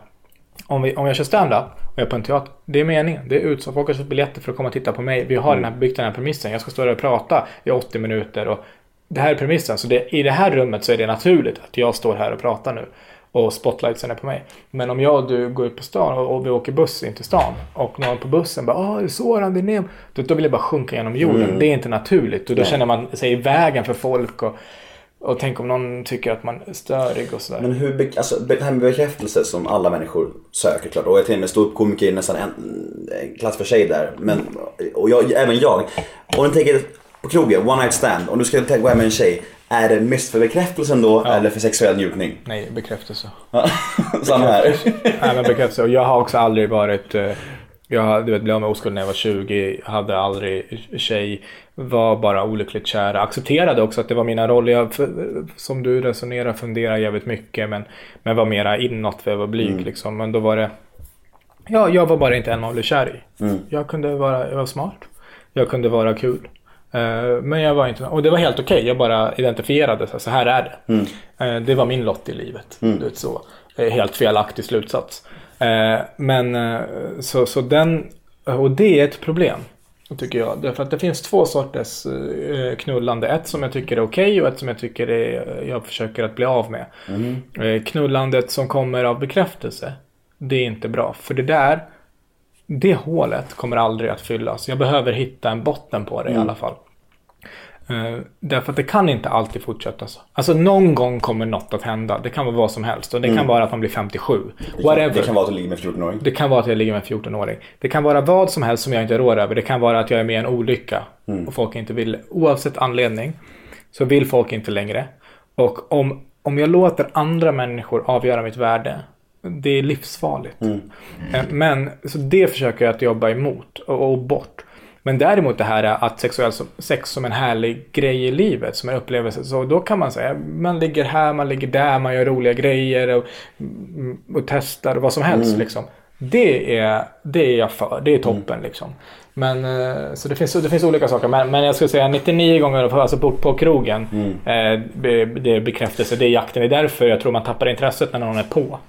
Speaker 4: Om, vi, om jag kör stand-up och jag är på en teater. Det är meningen. Det är utsålt. Folk har köpt biljetter för att komma och titta på mig. Vi har den här, byggt den här premissen. Jag ska stå där och prata i 80 minuter. Och det här är premissen. Så det, i det här rummet så är det naturligt att jag står här och pratar nu. Och spotlightsen är på mig. Men om jag och du går ut på stan och, och vi åker buss in till stan. Och någon på bussen bara Åh, det är Soran, det är Nemo. Då, då vill jag bara sjunka genom jorden. Det är inte naturligt. Och då känner man sig i vägen för folk. Och, och tänk om någon tycker att man är störig och sådär.
Speaker 1: Men hur, be- alltså det här med bekräftelse som alla människor söker klart. Och jag till och med ståuppkomiker är nästan en, en klass för sig där. Men, och jag, även jag. Om du tänker på krogen, one night stand. Om du ska gå hem med en tjej. Är det mest för bekräftelsen då eller för sexuell njutning?
Speaker 4: Nej, bekräftelse.
Speaker 1: Samma här.
Speaker 4: Nej, men bekräftelse. Och jag har också aldrig varit... eh, Jag du vet, blev av med oskuld när jag var 20. Hade aldrig tjej. Var bara olyckligt kär. Accepterade också att det var mina roller. Jag, som du resonerar, funderar jävligt mycket. Men, men var mera inåt för jag var blyg liksom. Men då var det... Ja, jag var bara inte en man blev kär i. Jag kunde vara... Jag var smart. Jag kunde vara kul. Eh, Men jag var inte... Och det var helt okej. Jag bara identifierade så här, är det. Eh, Det var min lott i livet. Vet så. Eh, Helt felaktig slutsats. Men så, så den... Och det är ett problem. Tycker jag. Därför att det finns två sorters knullande. Ett som jag tycker är okej och ett som jag tycker är, jag försöker att bli av med. Eh, Knullandet som kommer av bekräftelse. Det är inte bra. För det där, det hålet kommer aldrig att fyllas. Jag behöver hitta en botten på det i alla fall. Eh, därför att det kan inte alltid fortsätta så. Alltså någon gång kommer något att hända. Det kan vara vad som helst. Och det kan vara att man blir 57. Whatever.
Speaker 1: Det kan vara att du ligger med en 14-åring.
Speaker 4: Det kan vara att jag ligger med en 14-åring. Det kan vara vad som helst som jag inte rår över. Det kan vara att jag är med i en olycka och folk inte vill. Oavsett anledning så vill folk inte längre. Och om, om jag låter andra människor avgöra mitt värde. Det är livsfarligt. Eh, Men så det försöker jag att jobba emot och, och bort. Men däremot det här att sexuell, sex som en härlig grej i livet, som en upplevelse. Så då kan man säga, man ligger här, man ligger där, man gör roliga grejer och, mm, och testar vad som helst. Liksom. Det, är, det är jag för, det är toppen liksom. Men, eh, så det finns, det finns olika saker. Men, men jag skulle säga 99 gånger alltså på, på krogen. Eh, be- det är bekräftelse, det är jakten. Det är därför jag tror man tappar intresset när någon är på.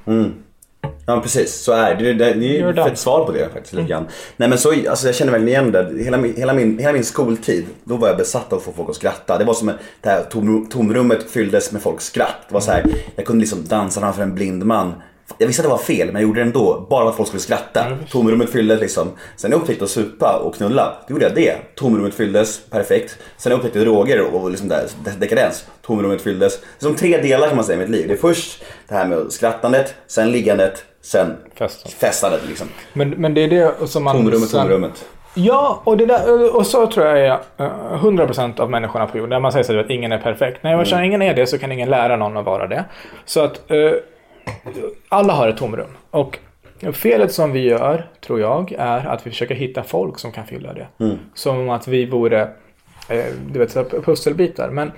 Speaker 1: Ja precis, så är det. Det, det, är ett svar på det faktiskt grann. Nej men så, alltså jag känner väl igen det. Hela min, hela, min, hela min skoltid, då var jag besatt av att få folk att skratta. Det var som att det här tom, tomrummet fylldes med folks skratt. Det var så här, jag kunde liksom dansa framför en blind man. Jag visste att det var fel men jag gjorde det ändå, bara för att folk skulle skratta. Tomrummet fylldes liksom. Sen när jag upptäckte att supa och knulla, då gjorde jag det. Tomrummet fylldes, perfekt. Sen när jag upptäckte droger och liksom där, dekadens, tomrummet fylldes. Det är som tre delar kan man säga i mitt liv. Det är först det här med skrattandet, sen liggandet, sen
Speaker 4: Festen.
Speaker 1: festandet liksom.
Speaker 4: Men, men det är det som man...
Speaker 1: Tomrummet,
Speaker 4: sen-
Speaker 1: tomrummet.
Speaker 4: Ja, och, det där, och så tror jag är eh, 100% av människorna på jorden. När man säger så att ingen är perfekt. Nej, eftersom ingen är det så kan ingen lära någon att vara det. Så att eh, alla har ett tomrum. Och felet som vi gör, tror jag, är att vi försöker hitta folk som kan fylla det. Som att vi vore eh, du vet, pusselbitar. Men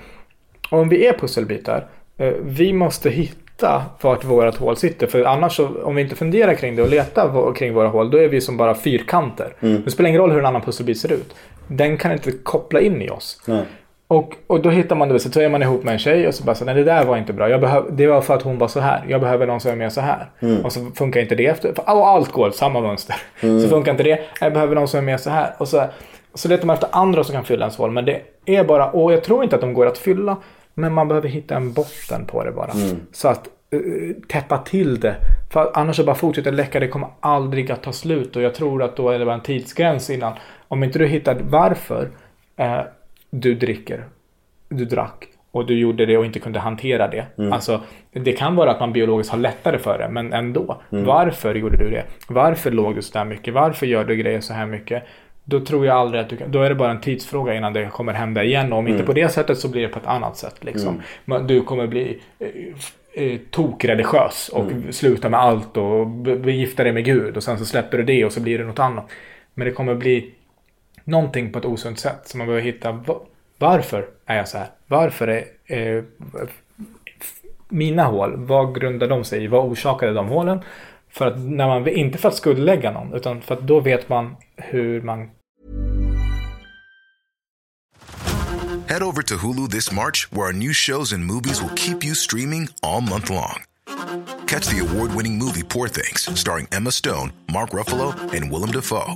Speaker 4: om vi är pusselbitar, eh, vi måste hitta vart vårat hål sitter. För annars, om vi inte funderar kring det och letar kring våra hål, då är vi som bara fyrkanter. Det spelar ingen roll hur en annan pusselbit ser ut. Den kan inte koppla in i oss.
Speaker 1: Nej.
Speaker 4: Och, och då hittar man det, så är man ihop med en tjej och så bara så, nej det där var inte bra. Jag behöv, det var för att hon var så här. Jag behöver någon som är mer så här. Och så funkar inte det efter, och allt går samma mönster. Så funkar inte det, jag behöver någon som är mer så här. Och så, så letar man efter andra som kan fylla ens hål. Men det är bara, och jag tror inte att de går att fylla. Men man behöver hitta en botten på det bara. Så att eh, täppa till det. För annars så bara fortsätter läcka. Det kommer aldrig att ta slut. Och jag tror att då är det bara en tidsgräns innan. Om inte du hittar varför eh, du dricker, du drack och du gjorde det och inte kunde hantera det. Alltså, det kan vara att man biologiskt har lättare för det, men ändå. Varför gjorde du det? Varför låg du så där mycket? Varför gör du grejer så här mycket? Då tror jag aldrig att du kan, då är det bara en tidsfråga innan det kommer hända igen. Och om inte på det sättet så blir det på ett annat sätt. Liksom. Men Du kommer bli eh, eh, tokreligiös och sluta med allt och begifta dig med Gud. Och sen så släpper du det och så blir det något annat. Men det kommer bli någonting på ett osunt sätt. Så man behöver hitta varför är jag så här? Varför är eh, mina hål, vad grundar de sig i? Vad orsakade de hålen? För att när man, inte för att skuldlägga någon, utan för att då vet man hur man
Speaker 6: Head over to Hulu this March, where our new shows and movies will keep you streaming all month long. Catch the award winning movie Poor Things, starring Emma Stone, Mark Ruffalo, and Willem Dafoe.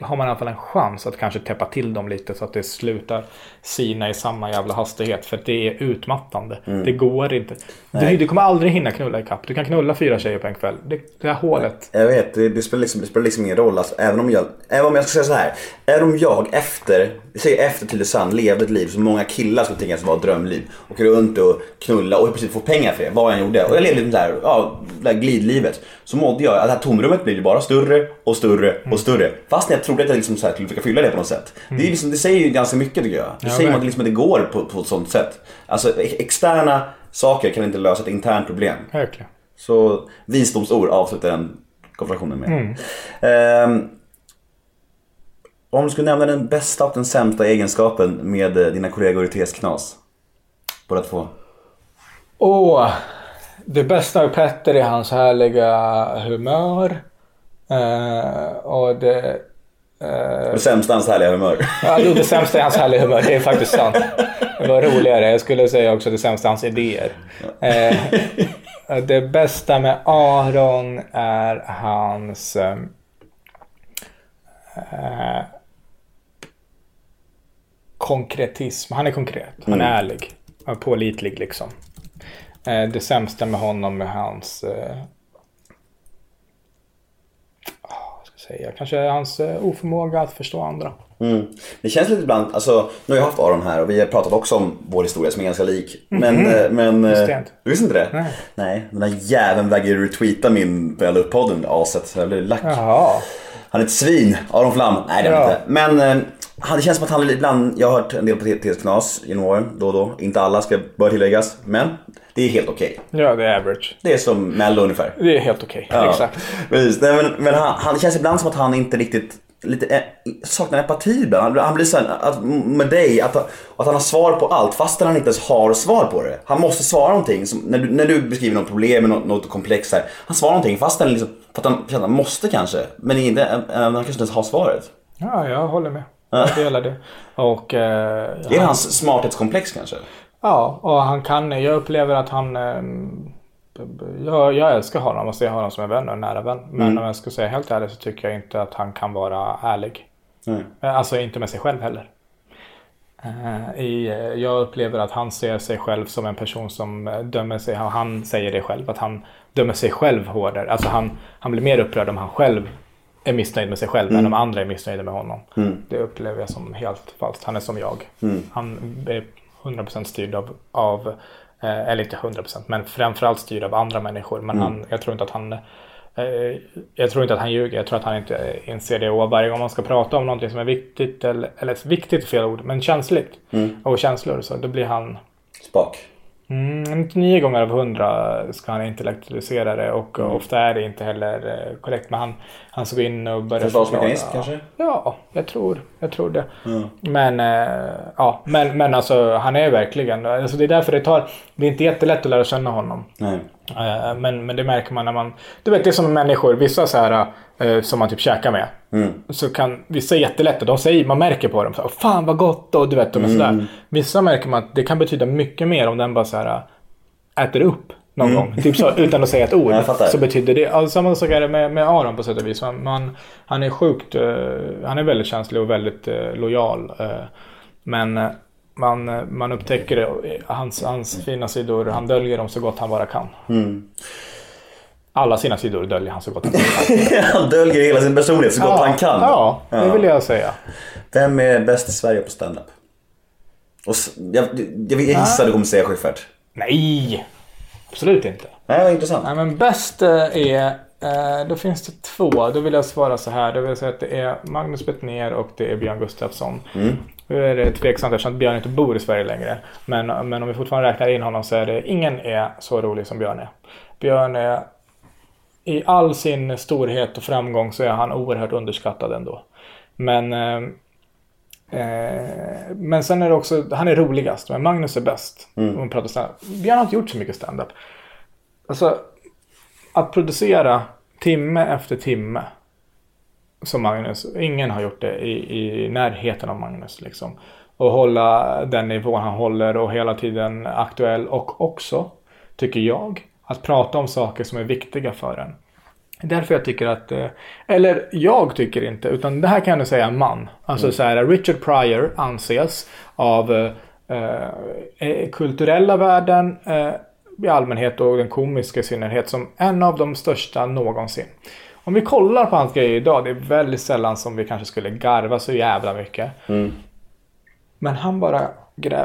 Speaker 4: Har man i alla fall en chans att kanske täppa till dem lite så att det slutar sina i samma jävla hastighet. För att det är utmattande. Det går inte. Du, du kommer aldrig hinna knulla ikapp. Du kan knulla fyra tjejer på en kväll. Det, det här hålet.
Speaker 1: Jag vet, det, det, spelar liksom, det spelar liksom ingen roll. Alltså, även, om jag, även om jag ska säga så här. Även om jag efter, säger efter Tylösand levde ett liv som många killar skulle tänka sig vara ett drömliv. Åka runt och knulla och i princip få pengar för det, vad jag än gjorde. Och jag levde så här, ja, det här glidlivet. Så mådde jag, att det här tomrummet blev ju bara större och större och större. Fast jag trodde att jag liksom så här skulle försöka fylla det på något sätt. Det, är liksom, det säger ju ganska mycket tycker jag. Det
Speaker 4: Ja,
Speaker 1: säger att
Speaker 4: verkligen.
Speaker 1: liksom, att det går på, på ett sånt sätt. Alltså externa saker kan inte lösa ett internt problem.
Speaker 4: Verkligen.
Speaker 1: Så visdomsord avslutar den konversationen med. Ehm, om du skulle nämna den bästa och den sämsta egenskapen med eh, dina kollegor i TS Knas? Båda två.
Speaker 4: Åh, det bästa med Petter är hans härliga humör. Eh, och det... Eh,
Speaker 1: Det sämsta hans härliga humör.
Speaker 4: ja, det sämsta är hans härliga humör. Det är faktiskt sant. Det var roligare. Jag skulle säga också det sämsta är hans idéer. Eh, det bästa med Aron är hans... Eh, eh, konkretism. Han är konkret. Han är ärlig. Han är pålitlig liksom. Eh, det sämsta med honom är hans... Eh, ah, vad ska säga. Kanske hans eh, oförmåga att förstå andra.
Speaker 1: Mm. Det känns lite ibland, alltså nu har jag haft Aron här och vi har pratat också om vår historia som är ganska lik. Men, eh, men eh, du visste inte det?
Speaker 4: Nej.
Speaker 1: Nej, den där jäveln vägrar ju retweeta min, när jag la upp podden, aset. Så jag blev lack.
Speaker 4: Jaha.
Speaker 1: Han är ett svin, Aron Flam. Nej det är
Speaker 4: Ja.
Speaker 1: inte. Men det känns som att han ibland, jag har hört en del på TT's knas genom åren, då och då. Inte alla ska bör tilläggas, men det är helt okej.
Speaker 4: Ja, det är average.
Speaker 1: Det är som Mello ungefär.
Speaker 4: Det är helt okej.
Speaker 1: Ja,
Speaker 4: Exakt.
Speaker 1: Precis. Nej, men, men han, han det känns ibland som att han inte riktigt Lite, eh, saknar empati ibland. Han, blir såhär, att, med dig, att, att han har svar på allt fastän han inte ens har svar på det. Han måste svara någonting, som, när, du, när du beskriver något problem, något, något komplext här. Han svarar någonting fastän liksom, för att han känner att han måste kanske. Men inte, eh, han kanske inte ens har svaret.
Speaker 4: Ja, jag håller med. Jag delar det. Och... Eh,
Speaker 1: Det är hans smarthetskomplex kanske.
Speaker 4: Ja, och han kan, jag upplever att han ehm, jag, jag älskar honom och ser honom som en vän och en nära vän. Men om jag ska säga helt ärligt så tycker jag inte att han kan vara ärlig.
Speaker 1: Mm.
Speaker 4: Eh, Alltså inte med sig själv heller. Eh, I, eh, jag upplever att han ser sig själv som en person som eh, dömer sig, han, han säger det själv, att han dömer sig själv hårdare. Alltså han, han blir mer upprörd om han själv är missnöjd med sig själv än om andra är missnöjda med honom. Det upplever jag som helt falskt. Han är som jag. Han är 100% styrd av, av eh, eller inte 100% men framförallt styrd av andra människor. Men han, jag tror inte att han eh, jag tror inte att han ljuger. Jag tror att han inte inser det. Och varje gång man ska prata om någonting som är viktigt, eller, eller viktigt är fel ord, men känsligt. Och känslor, så då blir han
Speaker 1: Spak.
Speaker 4: Mm, nio gånger av hundra ska han intellektualisera det och
Speaker 1: Mm.
Speaker 4: ofta är det inte heller eh, korrekt. Men han, han gå in och börja
Speaker 1: Försvarsmekanism
Speaker 4: förklara.
Speaker 1: kanske?
Speaker 4: Ja, jag tror, jag tror det. Men, eh, ja, men, men alltså han är verkligen, alltså det är därför det tar, det är inte jättelätt att lära känna honom.
Speaker 1: Nej.
Speaker 4: Eh, Men, men det märker man när man... Du vet, det är som människor. Vissa så här, som man typ käkar med. Så kan vissa är jättelätta. De säger, man märker på dem. Så, här, Fan vad gott! Och du vet, de är sådär. Vissa märker man att det kan betyda mycket mer om den bara så här äter upp någon gång. Typ så, utan att säga ett ord. Så betyder det... Alltså, samma sak är det med, med Aron på sätt och vis. Man, man, han är sjukt... eh, han är väldigt känslig och väldigt eh, lojal. eh, men eh, man, eh, man upptäcker det, eh, hans, hans fina sidor. Han döljer dem så gott han bara kan. Alla sina sidor döljer han så gott han kan.
Speaker 1: han döljer hela sin personlighet så gott han kan.
Speaker 4: Ja, det vill jag säga.
Speaker 1: Vem är bäst i Sverige på standup? Och s- jag, jag gissar du kommer säga Schyffert.
Speaker 4: Nej! Absolut inte.
Speaker 1: Nej, vad intressant.
Speaker 4: Nej men bäst eh, är, eh, då finns det två. Då vill jag svara så här. Då vill jag säga att det är Magnus Bettner och det är Björn Gustafsson. Nu är det tveksamt eftersom Björn inte bor i Sverige längre. Men, men om vi fortfarande räknar in honom så är det ingen är så rolig som Björn är. Björn är i all sin storhet och framgång så är han oerhört underskattad ändå. Men eh, Eh, men sen är det också, han är roligast, men Magnus är bäst. Om man pratar stand-up. Björn har inte gjort så mycket stand-up. Alltså, att producera timme efter timme. Som Magnus, ingen har gjort det i, i närheten av Magnus liksom. Och hålla den nivån han håller och hela tiden aktuell och också, tycker jag, att prata om saker som är viktiga för en. Därför jag tycker att, eh, eller jag tycker inte, utan det här kan jag säga en man. Alltså så här, Richard Pryor anses av eh, eh, kulturella världen eh, i allmänhet och den komiska i synnerhet som en av de största någonsin. Om vi kollar på hans grejer idag, det är väldigt sällan som vi kanske skulle garva så jävla mycket. Men han bara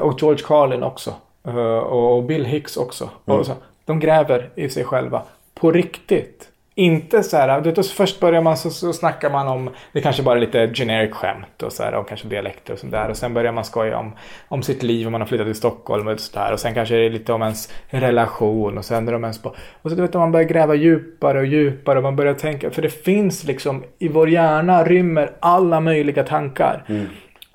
Speaker 4: och George Carlin också. Eh, Och Bill Hicks också. Och så, de gräver i sig själva. På riktigt. Inte så här, du vet, så först börjar man så, så snackar man om, det kanske bara är lite generic skämt och så här, och kanske dialekter och sånt där. Och sen börjar man skoja om, om sitt liv, om man har flyttat till Stockholm och sådär. Och sen kanske det är lite om ens relation och sen är de ens på, och så du vet, man börjar gräva djupare och djupare och man börjar tänka, för det finns liksom, i vår hjärna rymmer alla möjliga tankar. Mm.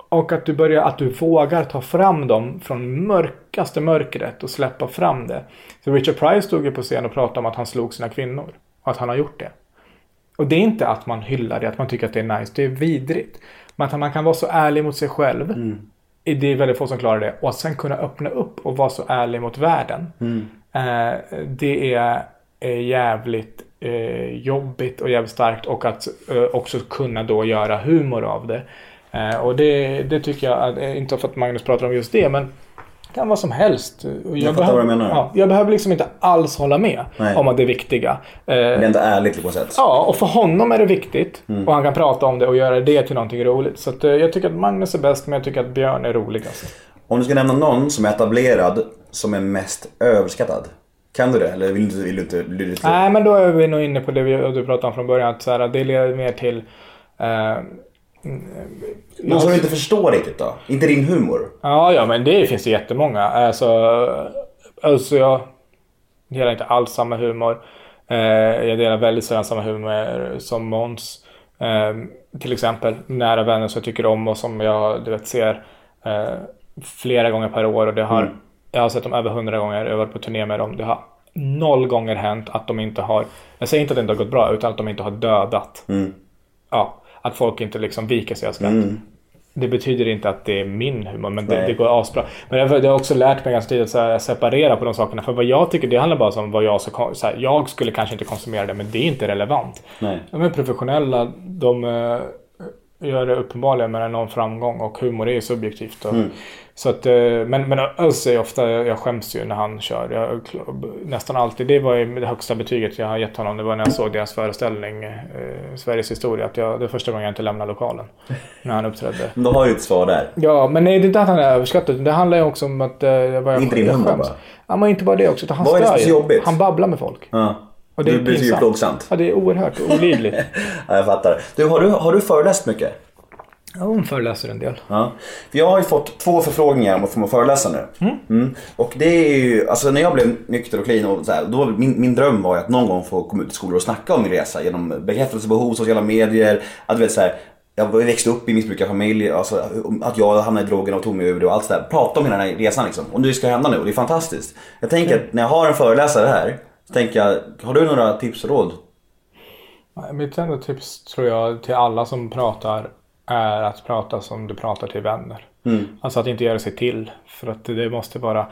Speaker 4: Och att du börjar, att du vågar ta fram dem från mörkaste mörkret och släppa fram det. Så Richard Pryor stod ju på scen och pratade om att han slog sina kvinnor. Och att han har gjort det. Och det är inte att man hyllar det, att man tycker att det är nice. Det är vidrigt. Men att man kan vara så ärlig mot sig själv. Det är väldigt få som klarar det. Och att sen kunna öppna upp och vara så ärlig mot världen. Eh, det är eh, jävligt eh, jobbigt och jävligt starkt. Och att eh, också kunna då göra humor av det. Eh, och det, det tycker jag, att, eh, inte för att Magnus pratar om just det, men Det kan vara som helst. Och Jag,
Speaker 1: fattar vad du
Speaker 4: behöver,
Speaker 1: menar.
Speaker 4: Ja, jag behöver liksom inte alls hålla med
Speaker 1: Nej.
Speaker 4: om att det är viktiga. Eh,
Speaker 1: Det är ändå ärligt på sätt.
Speaker 4: Ja, och för honom är det viktigt.
Speaker 1: Mm.
Speaker 4: Och han kan prata om det och göra det till någonting roligt. Så att, jag tycker att Magnus är bäst, men jag tycker att Björn är roligast.
Speaker 1: Om du ska nämna någon som är etablerad som är mest överskattad. Kan du det? Eller vill du, vill du inte? Vill du inte?
Speaker 4: Nej, men då är vi nog inne på det vi, du pratade om från början. Att så här, det leder mer till... Eh,
Speaker 1: Någon som inte förstår riktigt då? Inte din humor?
Speaker 4: Ja, ja, men det finns det jättemånga. Alltså, alltså jag delar inte alls samma humor. Eh, jag delar väldigt sällan samma humor som Måns. Eh, till exempel nära vänner som jag tycker om och som jag du vet, ser eh, flera gånger per år. Och det har, Jag har sett dem över hundra gånger. Jag har varit på turné med dem. Det har noll gånger hänt att de inte har, jag säger inte att det inte har gått bra, utan att de inte har dödat. Ja, att folk inte liksom viker sig av skratt. Det betyder inte att det är min humor, men det, det går asbra. Men jag, jag har också lärt mig ganska tidigt att så separera på de sakerna. För vad jag tycker, det handlar bara om vad jag kon- Så här, jag skulle kanske inte konsumera det, men det är inte relevant.
Speaker 1: Nej.
Speaker 4: De är professionella, de eh, gör det uppenbarligen med någon framgång och humor är ju subjektivt. Och, så att, eh, men men Özz är ofta, jag skäms ju när han kör. Jag, nästan alltid, det var ju det högsta betyget jag har gett honom. Det var när jag såg deras föreställning, eh, Sveriges historia. Att jag, det var första gången jag inte lämnade lokalen. När han uppträdde.
Speaker 1: Då har ju ett svar där.
Speaker 4: Ja, men nej, det är inte att han är överskattad. Det handlar ju också om att... Eh, vad jag,
Speaker 1: Inte din
Speaker 4: jag skäms.
Speaker 1: bara?
Speaker 4: Ja, men inte bara det också. Han
Speaker 1: Vad är det som är
Speaker 4: stör
Speaker 1: så jobbigt?
Speaker 4: Han babblar med folk.
Speaker 1: Ja.
Speaker 4: Och det är
Speaker 1: det blir ju plågsamt.
Speaker 4: Ja, det är oerhört olidligt.
Speaker 1: Ja, jag fattar. Du, har du, har du föreläst mycket?
Speaker 4: Ja, hon föreläser en del.
Speaker 1: Ja. Jag har ju fått två förfrågningar om att få föreläsa nu. Mm. Och det är ju, alltså när jag blev nykter och clean och så här, då min, min dröm var ju att någon gång få komma ut i skolor och snacka om min resa genom bekräftelsebehov, sociala medier, att du vet så här, jag växte upp i missbrukarfamilj, alltså, att jag hamnade i drogen och tog mig ur det och allt sådär. Prata om hela den här resan liksom. Och det ska hända nu och det är fantastiskt. Jag tänker att när jag har en föreläsare här, så tänker jag, har du några tips och råd?
Speaker 4: Mitt enda tips tror jag till alla som pratar är att prata som du pratar till vänner. Alltså att inte göra sig till. För att det måste vara...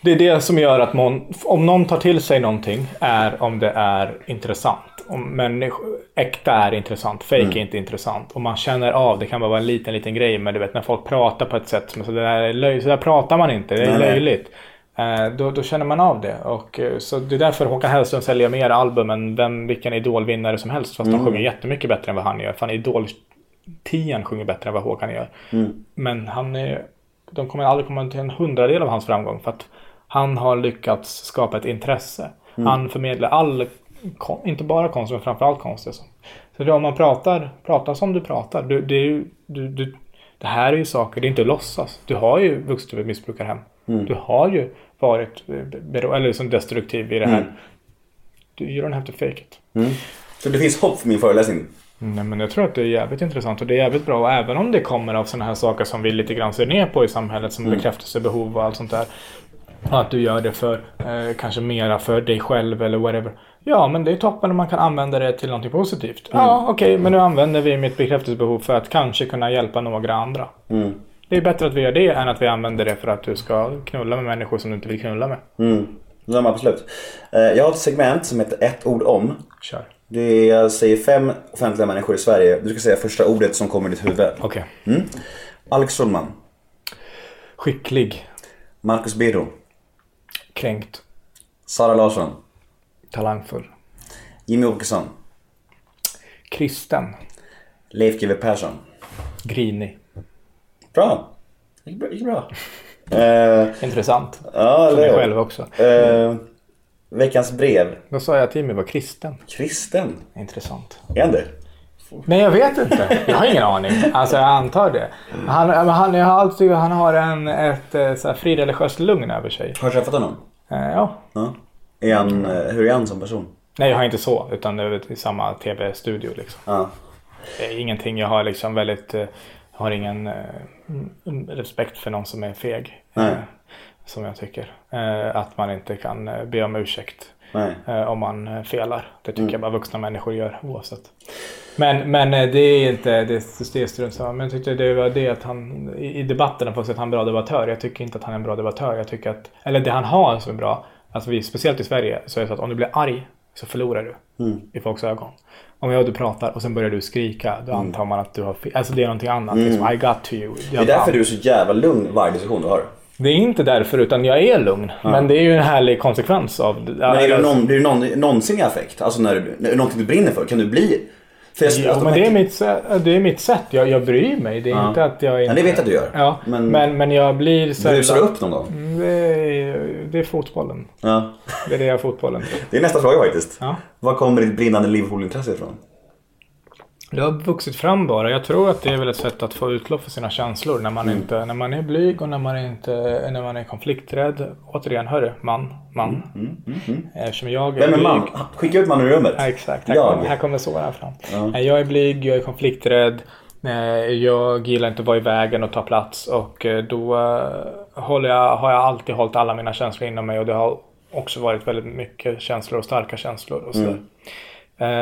Speaker 4: Det är det som gör att man, om någon tar till sig någonting är om det är intressant. Om människor, äkta är intressant, fake är inte intressant. Och man känner av, det kan bara vara en liten, liten grej. Men du vet när folk pratar på ett sätt som är så där, är löj, så där pratar man inte, det är löjligt. Eh, Då, då känner man av det. Och, eh, så det är därför Håkan Hellström säljer mer album än vem, vilken idolvinnare som helst. Fast de sjunger jättemycket bättre än vad han gör. Fan idol Tian sjunger bättre än vad Håkan gör. Men han är, de kommer aldrig komma till en hundradel av hans framgång. För att han har lyckats skapa ett intresse. Han förmedlar all, inte bara konst, men framförallt konst. Alltså. Så det, om man pratar, pratar som du pratar. Du, det, är ju, du, du, det här är ju saker, det är inte att låtsas. Du har ju vuxit upp i ett missbrukarhem. Du har ju varit eh, eller liksom destruktiv i det här. Du, you don't have to fake it.
Speaker 1: Så det finns hopp för min föreläsning?
Speaker 4: Nej, men jag tror att det är jävligt intressant och det är jävligt bra. Och även om det kommer av sådana här saker som vi lite grann ser ner på i samhället som bekräftelsebehov och allt sånt där. Och att du gör det för eh, kanske mera för dig själv eller whatever. Ja, men det är toppen om man kan använda det till någonting positivt. Ja, okej, men nu använder vi mitt bekräftelsebehov för att kanske kunna hjälpa några andra. Det är bättre att vi gör det än att vi använder det för att du ska knulla med människor som du inte vill knulla med.
Speaker 1: Mm. Ja, men absolut. Eh, Jag har ett segment som heter ett ord om.
Speaker 4: Kör.
Speaker 1: Det är, jag säger fem offentliga människor i Sverige. Du ska säga första ordet som kommer i ditt huvud.
Speaker 4: Okej.
Speaker 1: Alex Schulman.
Speaker 4: Skicklig.
Speaker 1: Marcus Birro.
Speaker 4: Kränkt.
Speaker 1: Sara Larsson.
Speaker 4: Talangfull.
Speaker 1: Jimmy Åkesson.
Speaker 4: Kristen.
Speaker 1: Leif GW Persson.
Speaker 4: Grinig.
Speaker 1: Bra. Det gick bra. Gick bra. Eh,
Speaker 4: Intressant.
Speaker 1: ja,
Speaker 4: För mig
Speaker 1: eller
Speaker 4: själv också.
Speaker 1: Eh, veckans brev.
Speaker 4: Då sa jag att Jimmy var kristen.
Speaker 1: Kristen.
Speaker 4: Intressant.
Speaker 1: Är han det?
Speaker 4: Nej, jag vet inte. Jag har ingen aning. Alltså, jag antar det. Han, han, jag har alltid, han har en, ett eh, så här, frireligiöst lugn över sig.
Speaker 1: Har du träffat honom?
Speaker 4: Eh, ja.
Speaker 1: Ja. Är han, eh, hur är han som person?
Speaker 4: Nej, jag har inte så. Utan det är i samma tv-studio liksom.
Speaker 1: Ja.
Speaker 4: Det är ingenting. Jag har liksom väldigt... har ingen eh, mm, respekt för någon som är feg. Eh, Som jag tycker. Eh, Att man inte kan be om ursäkt. Om man felar. Det tycker jag bara vuxna människor gör oavsett. Men, men det är inte det, är strunt samma. Men jag tyckte det var det att han i debatten på att han är en bra debattör. Jag tycker inte att han är en bra debattör. Jag tycker att, eller det han har som är bra, alltså vi, speciellt i Sverige, så är det så att om du blir arg så förlorar du i folks ögon. Om jag och du pratar och sen börjar du skrika, då antar man att du har fel. Alltså det är någonting annat. Liksom, I got to you.
Speaker 1: Det är därför du är så jävla lugn varje diskussion du har.
Speaker 4: Det är inte därför utan jag är lugn. Men det är ju en härlig konsekvens av det.
Speaker 1: Men är du, någon, blir du någon, någonsin i affekt? Alltså när du, när någonting du brinner för, kan du bli?
Speaker 4: Jo, men
Speaker 1: de
Speaker 4: det är mitt, det är mitt sätt. Jag, jag bryr mig. Det är
Speaker 1: Ja.
Speaker 4: inte att jag inte...
Speaker 1: Ja, det vet jag att du gör.
Speaker 4: Ja,
Speaker 1: Men-
Speaker 4: men, men, jag blir sällan...
Speaker 1: Brusar du upp någon gång?
Speaker 4: Mm, Det är, det är fotbollen.
Speaker 1: Ja.
Speaker 4: Det är det jag fotbollen.
Speaker 1: Det är nästa fråga faktiskt.
Speaker 4: Ja.
Speaker 1: Var kommer ditt brinnande Liverpool-intresse ifrån?
Speaker 4: Det har vuxit fram bara. Jag tror att det är väl ett sätt att få utlopp för sina känslor när
Speaker 1: Mm.
Speaker 4: man, inte, när man är blyg och när man, inte, när man är konflikträdd. Återigen, hörru, man, man. Eftersom jag är
Speaker 1: Mm, Vem är
Speaker 4: blyg.
Speaker 1: man? Skicka ut man ur rummet.
Speaker 4: Ja, exakt. Här,
Speaker 1: Jag.
Speaker 4: kommer, här kommer såren fram. Eh, Jag är blyg, jag är konflikträdd. Jag gillar inte att vara i vägen och ta plats. Och eh, då eh, håller jag, har jag alltid hållit alla mina känslor inom mig. Och det har också varit väldigt mycket känslor och starka känslor. Och sådär. Eh,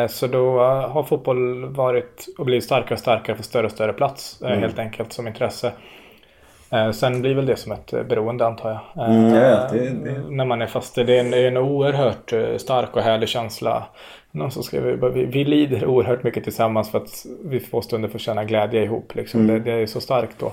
Speaker 4: Så då eh, har fotboll varit och blivit starkare och starkare för större och större plats. eh, Helt enkelt som intresse. Eh, Sen blir väl det som ett eh, beroende antar jag. Eh,
Speaker 1: Mm, vet. Det- det-
Speaker 4: När man är fast. Det är en, en oerhört eh, stark och härlig känsla. Någon som skriver, vi, vi lider oerhört mycket tillsammans för att vi får stunder få känna glädje ihop. Liksom.
Speaker 1: Mm.
Speaker 4: Det, det är så starkt då.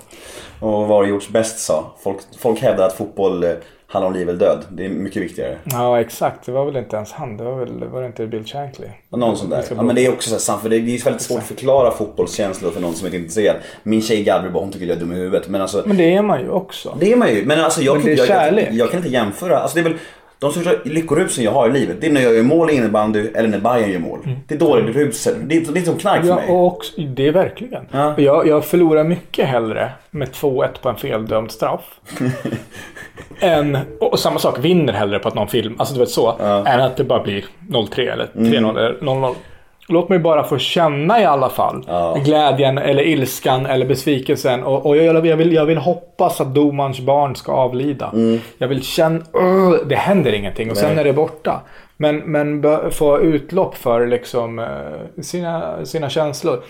Speaker 1: Och vad gjorts bäst sa? Folk, folk hävdar att fotboll handlar om liv eller död. Det är mycket viktigare.
Speaker 4: Ja exakt, det var väl inte ens han. Det var väl var det inte Bill Shankly?
Speaker 1: Någon sån där. Ja, men det är också så här, för det är väldigt svårt att förklara fotbollskänslor för någon som inte är intresserad. Min tjej Gabriel hon tycker jag är dum i huvudet. Men alltså,
Speaker 4: Men det är man ju också.
Speaker 1: det är man ju. Men alltså jag,
Speaker 4: Men
Speaker 1: kan, jag, jag, jag kan inte jämföra. Alltså det är väl de största lyckorusen jag har i livet. Det är när jag gör mål i innebandy eller när Bayern gör mål. Det är då det ruset. Det är, det är som knark för
Speaker 4: Ja,
Speaker 1: mig.
Speaker 4: och också, det är verkligen.
Speaker 1: Ja.
Speaker 4: Jag, jag förlorar mycket hellre med 2-1 på en feldömd straff. än, och samma sak, vinner hellre på att någon film, alltså du vet så. Än att det bara blir 0-3 eller 3-0
Speaker 1: Mm.
Speaker 4: eller 0-0. Låt mig bara få känna i alla fall glädjen eller ilskan eller besvikelsen. Och, och jag, jag, vill, jag vill hoppas att domarens barn ska avlida.
Speaker 1: Mm.
Speaker 4: Jag vill känna, "Ugh", det händer ingenting och sen är det borta. Men, men få utlopp för liksom eh, sina, sina känslor.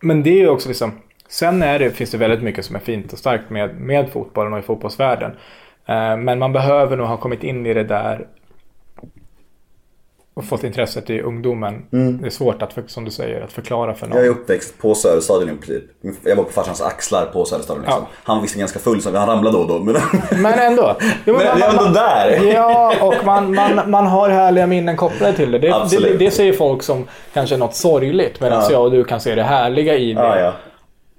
Speaker 4: Men det är ju också liksom, sen är det, finns det väldigt mycket som är fint och starkt med, med fotbollen och i fotbollsvärlden. Eh, men man behöver nog ha kommit in i det där och fått intresset i ungdomen. Det är svårt att, som du säger, att förklara för någon.
Speaker 1: Jag är uppväxt på Söderstadion i princip. Jag var på farsans axlar på Söderstadion. Liksom.
Speaker 4: Ja.
Speaker 1: Han var visserligen ganska full så han ramlade då och då. Men,
Speaker 4: Men ändå. Jo,
Speaker 1: men
Speaker 4: man-
Speaker 1: det är ändå
Speaker 4: man-
Speaker 1: där.
Speaker 4: Ja, och man, man, man har härliga minnen kopplade till det. Det, det,
Speaker 1: Absolut.
Speaker 4: det säger folk som kanske något sorgligt. Medan
Speaker 1: Ja.
Speaker 4: jag och du kan se det härliga i det.
Speaker 1: ja.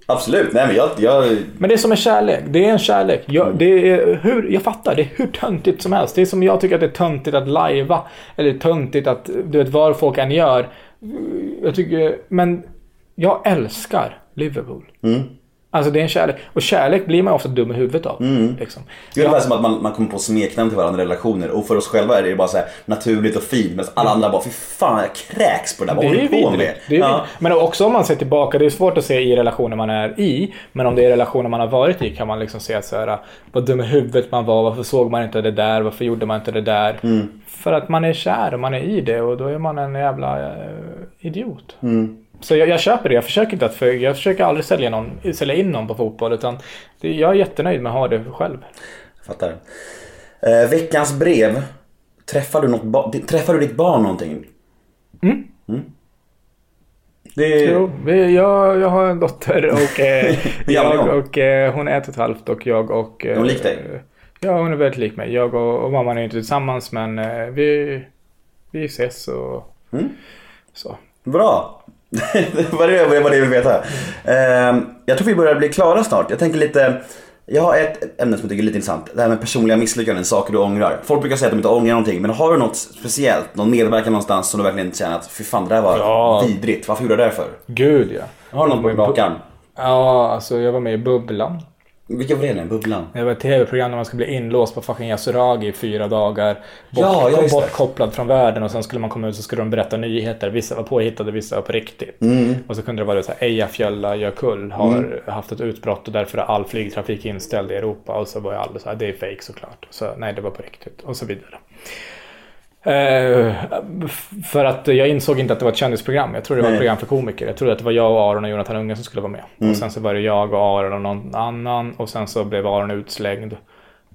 Speaker 1: Absolut. Nej men jag... jag
Speaker 4: Men det är som en kärlek. Det är en kärlek. Jag, det är hur, jag fattar, det är hur töntigt som helst. Det är som jag tycker att det är töntigt att lajva. Eller töntigt att, du vet vad folk än gör. Jag tycker, men jag älskar Liverpool. Alltså det är en kärlek. Och kärlek blir man ofta dum i huvudet av. Liksom.
Speaker 1: Det är ungefär som att man, man kommer på smeknamn till varandra i relationer och för oss själva är det bara så naturligt och fint medan alla andra bara fy fan jag kräks på det där, vad
Speaker 4: Det
Speaker 1: håller du på med?
Speaker 4: Det är
Speaker 1: ja.
Speaker 4: Men också om man ser tillbaka, det är svårt att se i relationer man är i. Men om det är relationer man har varit i kan man liksom se att så här, vad dum i huvudet man var, varför såg man inte det där, varför gjorde man inte det där?
Speaker 1: Mm.
Speaker 4: För att man är kär och man är i det och då är man en jävla eh, idiot.
Speaker 1: Mm.
Speaker 4: Så jag, jag köper det, jag försöker inte att, för, jag försöker aldrig sälja, någon, sälja in någon på fotboll utan det, jag är jättenöjd med att ha det själv.
Speaker 1: Fattar. Eh, veckans brev. Träffar du, något träffar du ditt barn någonting? Mm. Det är...
Speaker 4: Jo, jag, jag har en dotter och, eh, jag,
Speaker 1: ja.
Speaker 4: och eh, hon är ett och ett halvt och jag och... Eh,
Speaker 1: hon lik dig?
Speaker 4: Ja, hon är väldigt lik mig. Jag och, och mamman är inte tillsammans men eh, vi, vi ses och
Speaker 1: Mm.
Speaker 4: så.
Speaker 1: Bra. Var det var det jag ville veta. Eh, jag tror vi börjar bli klara snart. Jag tänker lite... Jag har ett ämne som jag tycker är lite intressant. Det här med personliga misslyckanden, saker du ångrar. Folk brukar säga att de inte ångrar någonting, men har du något speciellt, någon medverkan någonstans som du verkligen känner att fy fan det där var
Speaker 4: Ja.
Speaker 1: vidrigt. Varför gjorde jag det där för?
Speaker 4: Gud ja.
Speaker 1: Har du något på rak arm?
Speaker 4: Ja, alltså jag var med i Bubblan.
Speaker 1: Vilka var det nu? Bubblan?
Speaker 4: Det var ett tv-program där man skulle bli inlåst på fucking Yasuragi i fyra dagar. Bort,
Speaker 1: Ja, ja,
Speaker 4: bortkopplad från världen och sen skulle man komma ut så skulle de berätta nyheter. Vissa var påhittade, vissa var på riktigt.
Speaker 1: Mm.
Speaker 4: Och så kunde det vara så här, Eyjafjallajökull har haft ett utbrott och därför är all flygtrafik inställd i Europa. Och så var jag alldeles så här, det är fake såklart. Så nej, det var på riktigt. Och så vidare. Eh, för att jag insåg inte att det var ett kändisprogram. Jag trodde det var ett program för komiker. Jag trodde att det var jag och Aron och Jonathan Unge som skulle vara med.
Speaker 1: Mm.
Speaker 4: Och sen så var det jag och Aron och någon annan. Och sen så blev Aron utslängd.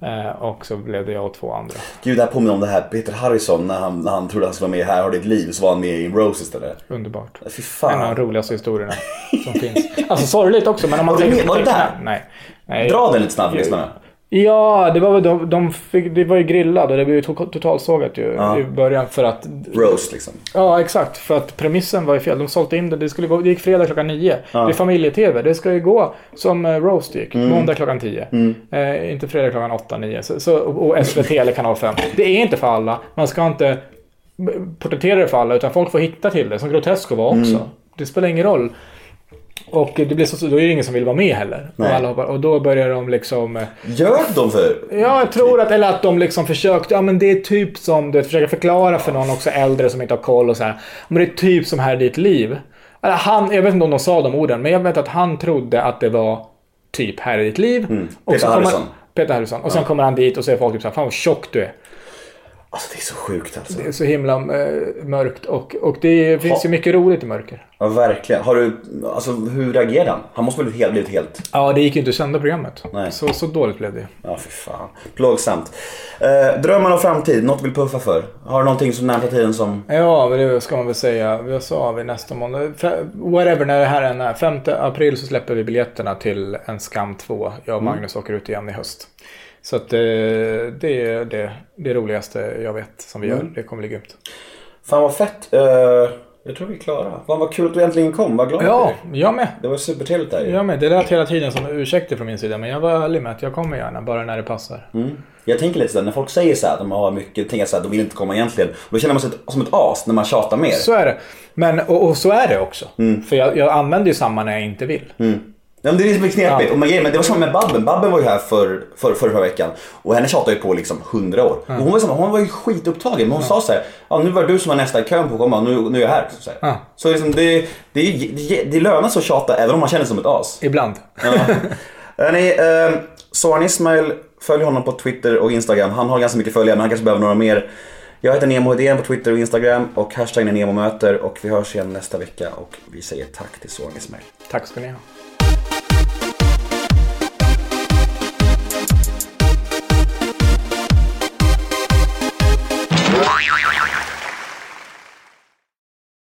Speaker 4: Eh, och så blev det jag och två andra.
Speaker 1: Gud, det här påminner om det här Peter Harrison när han, när han trodde han skulle vara med i Här har ditt liv så var han med i Rose istället.
Speaker 4: Underbart.
Speaker 1: Fy
Speaker 4: En av
Speaker 1: fan.
Speaker 4: de roligaste historierna som finns. Alltså sorgligt också men om man tänker?
Speaker 1: Var du där?
Speaker 4: Nej. Nej.
Speaker 1: Dra den lite snabbt lyssnarna.
Speaker 4: Ja, det var väl de, de fick, det var ju grillad och det blev ju to- totalsågat ju
Speaker 1: Ja.
Speaker 4: i början för att...
Speaker 1: Roast liksom.
Speaker 4: Ja, exakt. För att premissen var ju fel. De sålde in det. Det, skulle gå, det gick fredag klockan nio. Det är familje-tv. Det ska ju gå som eh, roast gick. Måndag klockan tio. Eh, inte fredag klockan åtta, nio. Så, så, och SVT eller kanal 5. Det är inte för alla. Man ska inte porträttera det för alla. Utan folk får hitta till det. Som Grotesco var också. Det spelar ingen roll. Och det blir så, då är det ingen som vill vara med heller. Och, alla hoppar, och då börjar de liksom... eh,
Speaker 1: Gör de för...
Speaker 4: Ja, jag tror att, eller att de liksom försökte, ja men det är typ som, du vet, försöka förklara för någon också äldre som inte har koll och så här. Men det är typ som här är ditt liv. Eller han, jag vet inte om de sa de orden, men jag vet att han trodde att det var typ här är ditt liv.
Speaker 1: Mm. Peter Harrison.
Speaker 4: Peter Harrison. Och sen kommer han dit och säger folk typ så här, fan vad tjock du är.
Speaker 1: Alltså det är så sjukt alltså.
Speaker 4: Det är så himla eh, mörkt och, och det finns ju mycket roligt i mörker.
Speaker 1: Ja, verkligen. Har du... Alltså hur reagerade han? Han måste väl ha blivit helt...
Speaker 4: Ja, det gick ju inte att sända programmet.
Speaker 1: Nej.
Speaker 4: Så, så dåligt blev det.
Speaker 1: Ja, för fan. Plågsamt. Eh, drömmar om framtid, något vill puffa för? Har du någonting som närmsta tiden som...
Speaker 4: Ja, men det ska man väl säga. Vad sa vi nästa måndag? Whatever, när det här än är. 5 april så släpper vi biljetterna till En skam 2. Jag och Magnus åker ut igen i höst. Så att eh, det är det, det roligaste jag vet som vi gör. Det kommer bli grymt.
Speaker 1: Fan vad fett. Eh, jag tror vi är klara. Fan vad kul att du äntligen kom. Vad glad
Speaker 4: Ja,
Speaker 1: jag
Speaker 4: med.
Speaker 1: Det var supertrevligt där.
Speaker 4: Jag med. Det lät hela tiden som ursäkter från min sida. Men jag var ärlig med att jag kommer gärna, bara när det passar.
Speaker 1: Jag tänker lite såhär, när folk säger såhär att de har mycket, tänker jag såhär, de vill inte komma egentligen. Då känner man sig som ett as när man tjatar mer.
Speaker 4: Så är det. Men, och, och så är det också. För jag, jag använder ju samma när jag inte vill.
Speaker 1: Ja, men det är lite knepigt.
Speaker 4: Ja.
Speaker 1: Och man, men det var samma med Babben. Babben var ju här för, för, för förra veckan. Och henne tjatade ju på liksom hundra år. Och hon var, samma, hon var ju skitupptagen. Men hon sa så här, ja nu var det du som var nästa i kön på att komma. Nu, nu är jag här. Så, här.
Speaker 4: Ja.
Speaker 1: så liksom, det, det, är det, det lönar sig att tjata även om man känner sig som ett as.
Speaker 4: Ibland.
Speaker 1: Hörrni, eh, Soran Ismail, följ honom på Twitter och Instagram. Han har ganska mycket följare men han kanske behöver några mer. Jag heter Nemo Hedén på Twitter och Instagram och hashtaggen är NEMOMÖTER och vi hörs igen nästa vecka och vi säger tack till Soran Ismail.
Speaker 4: Tack ska ni ha.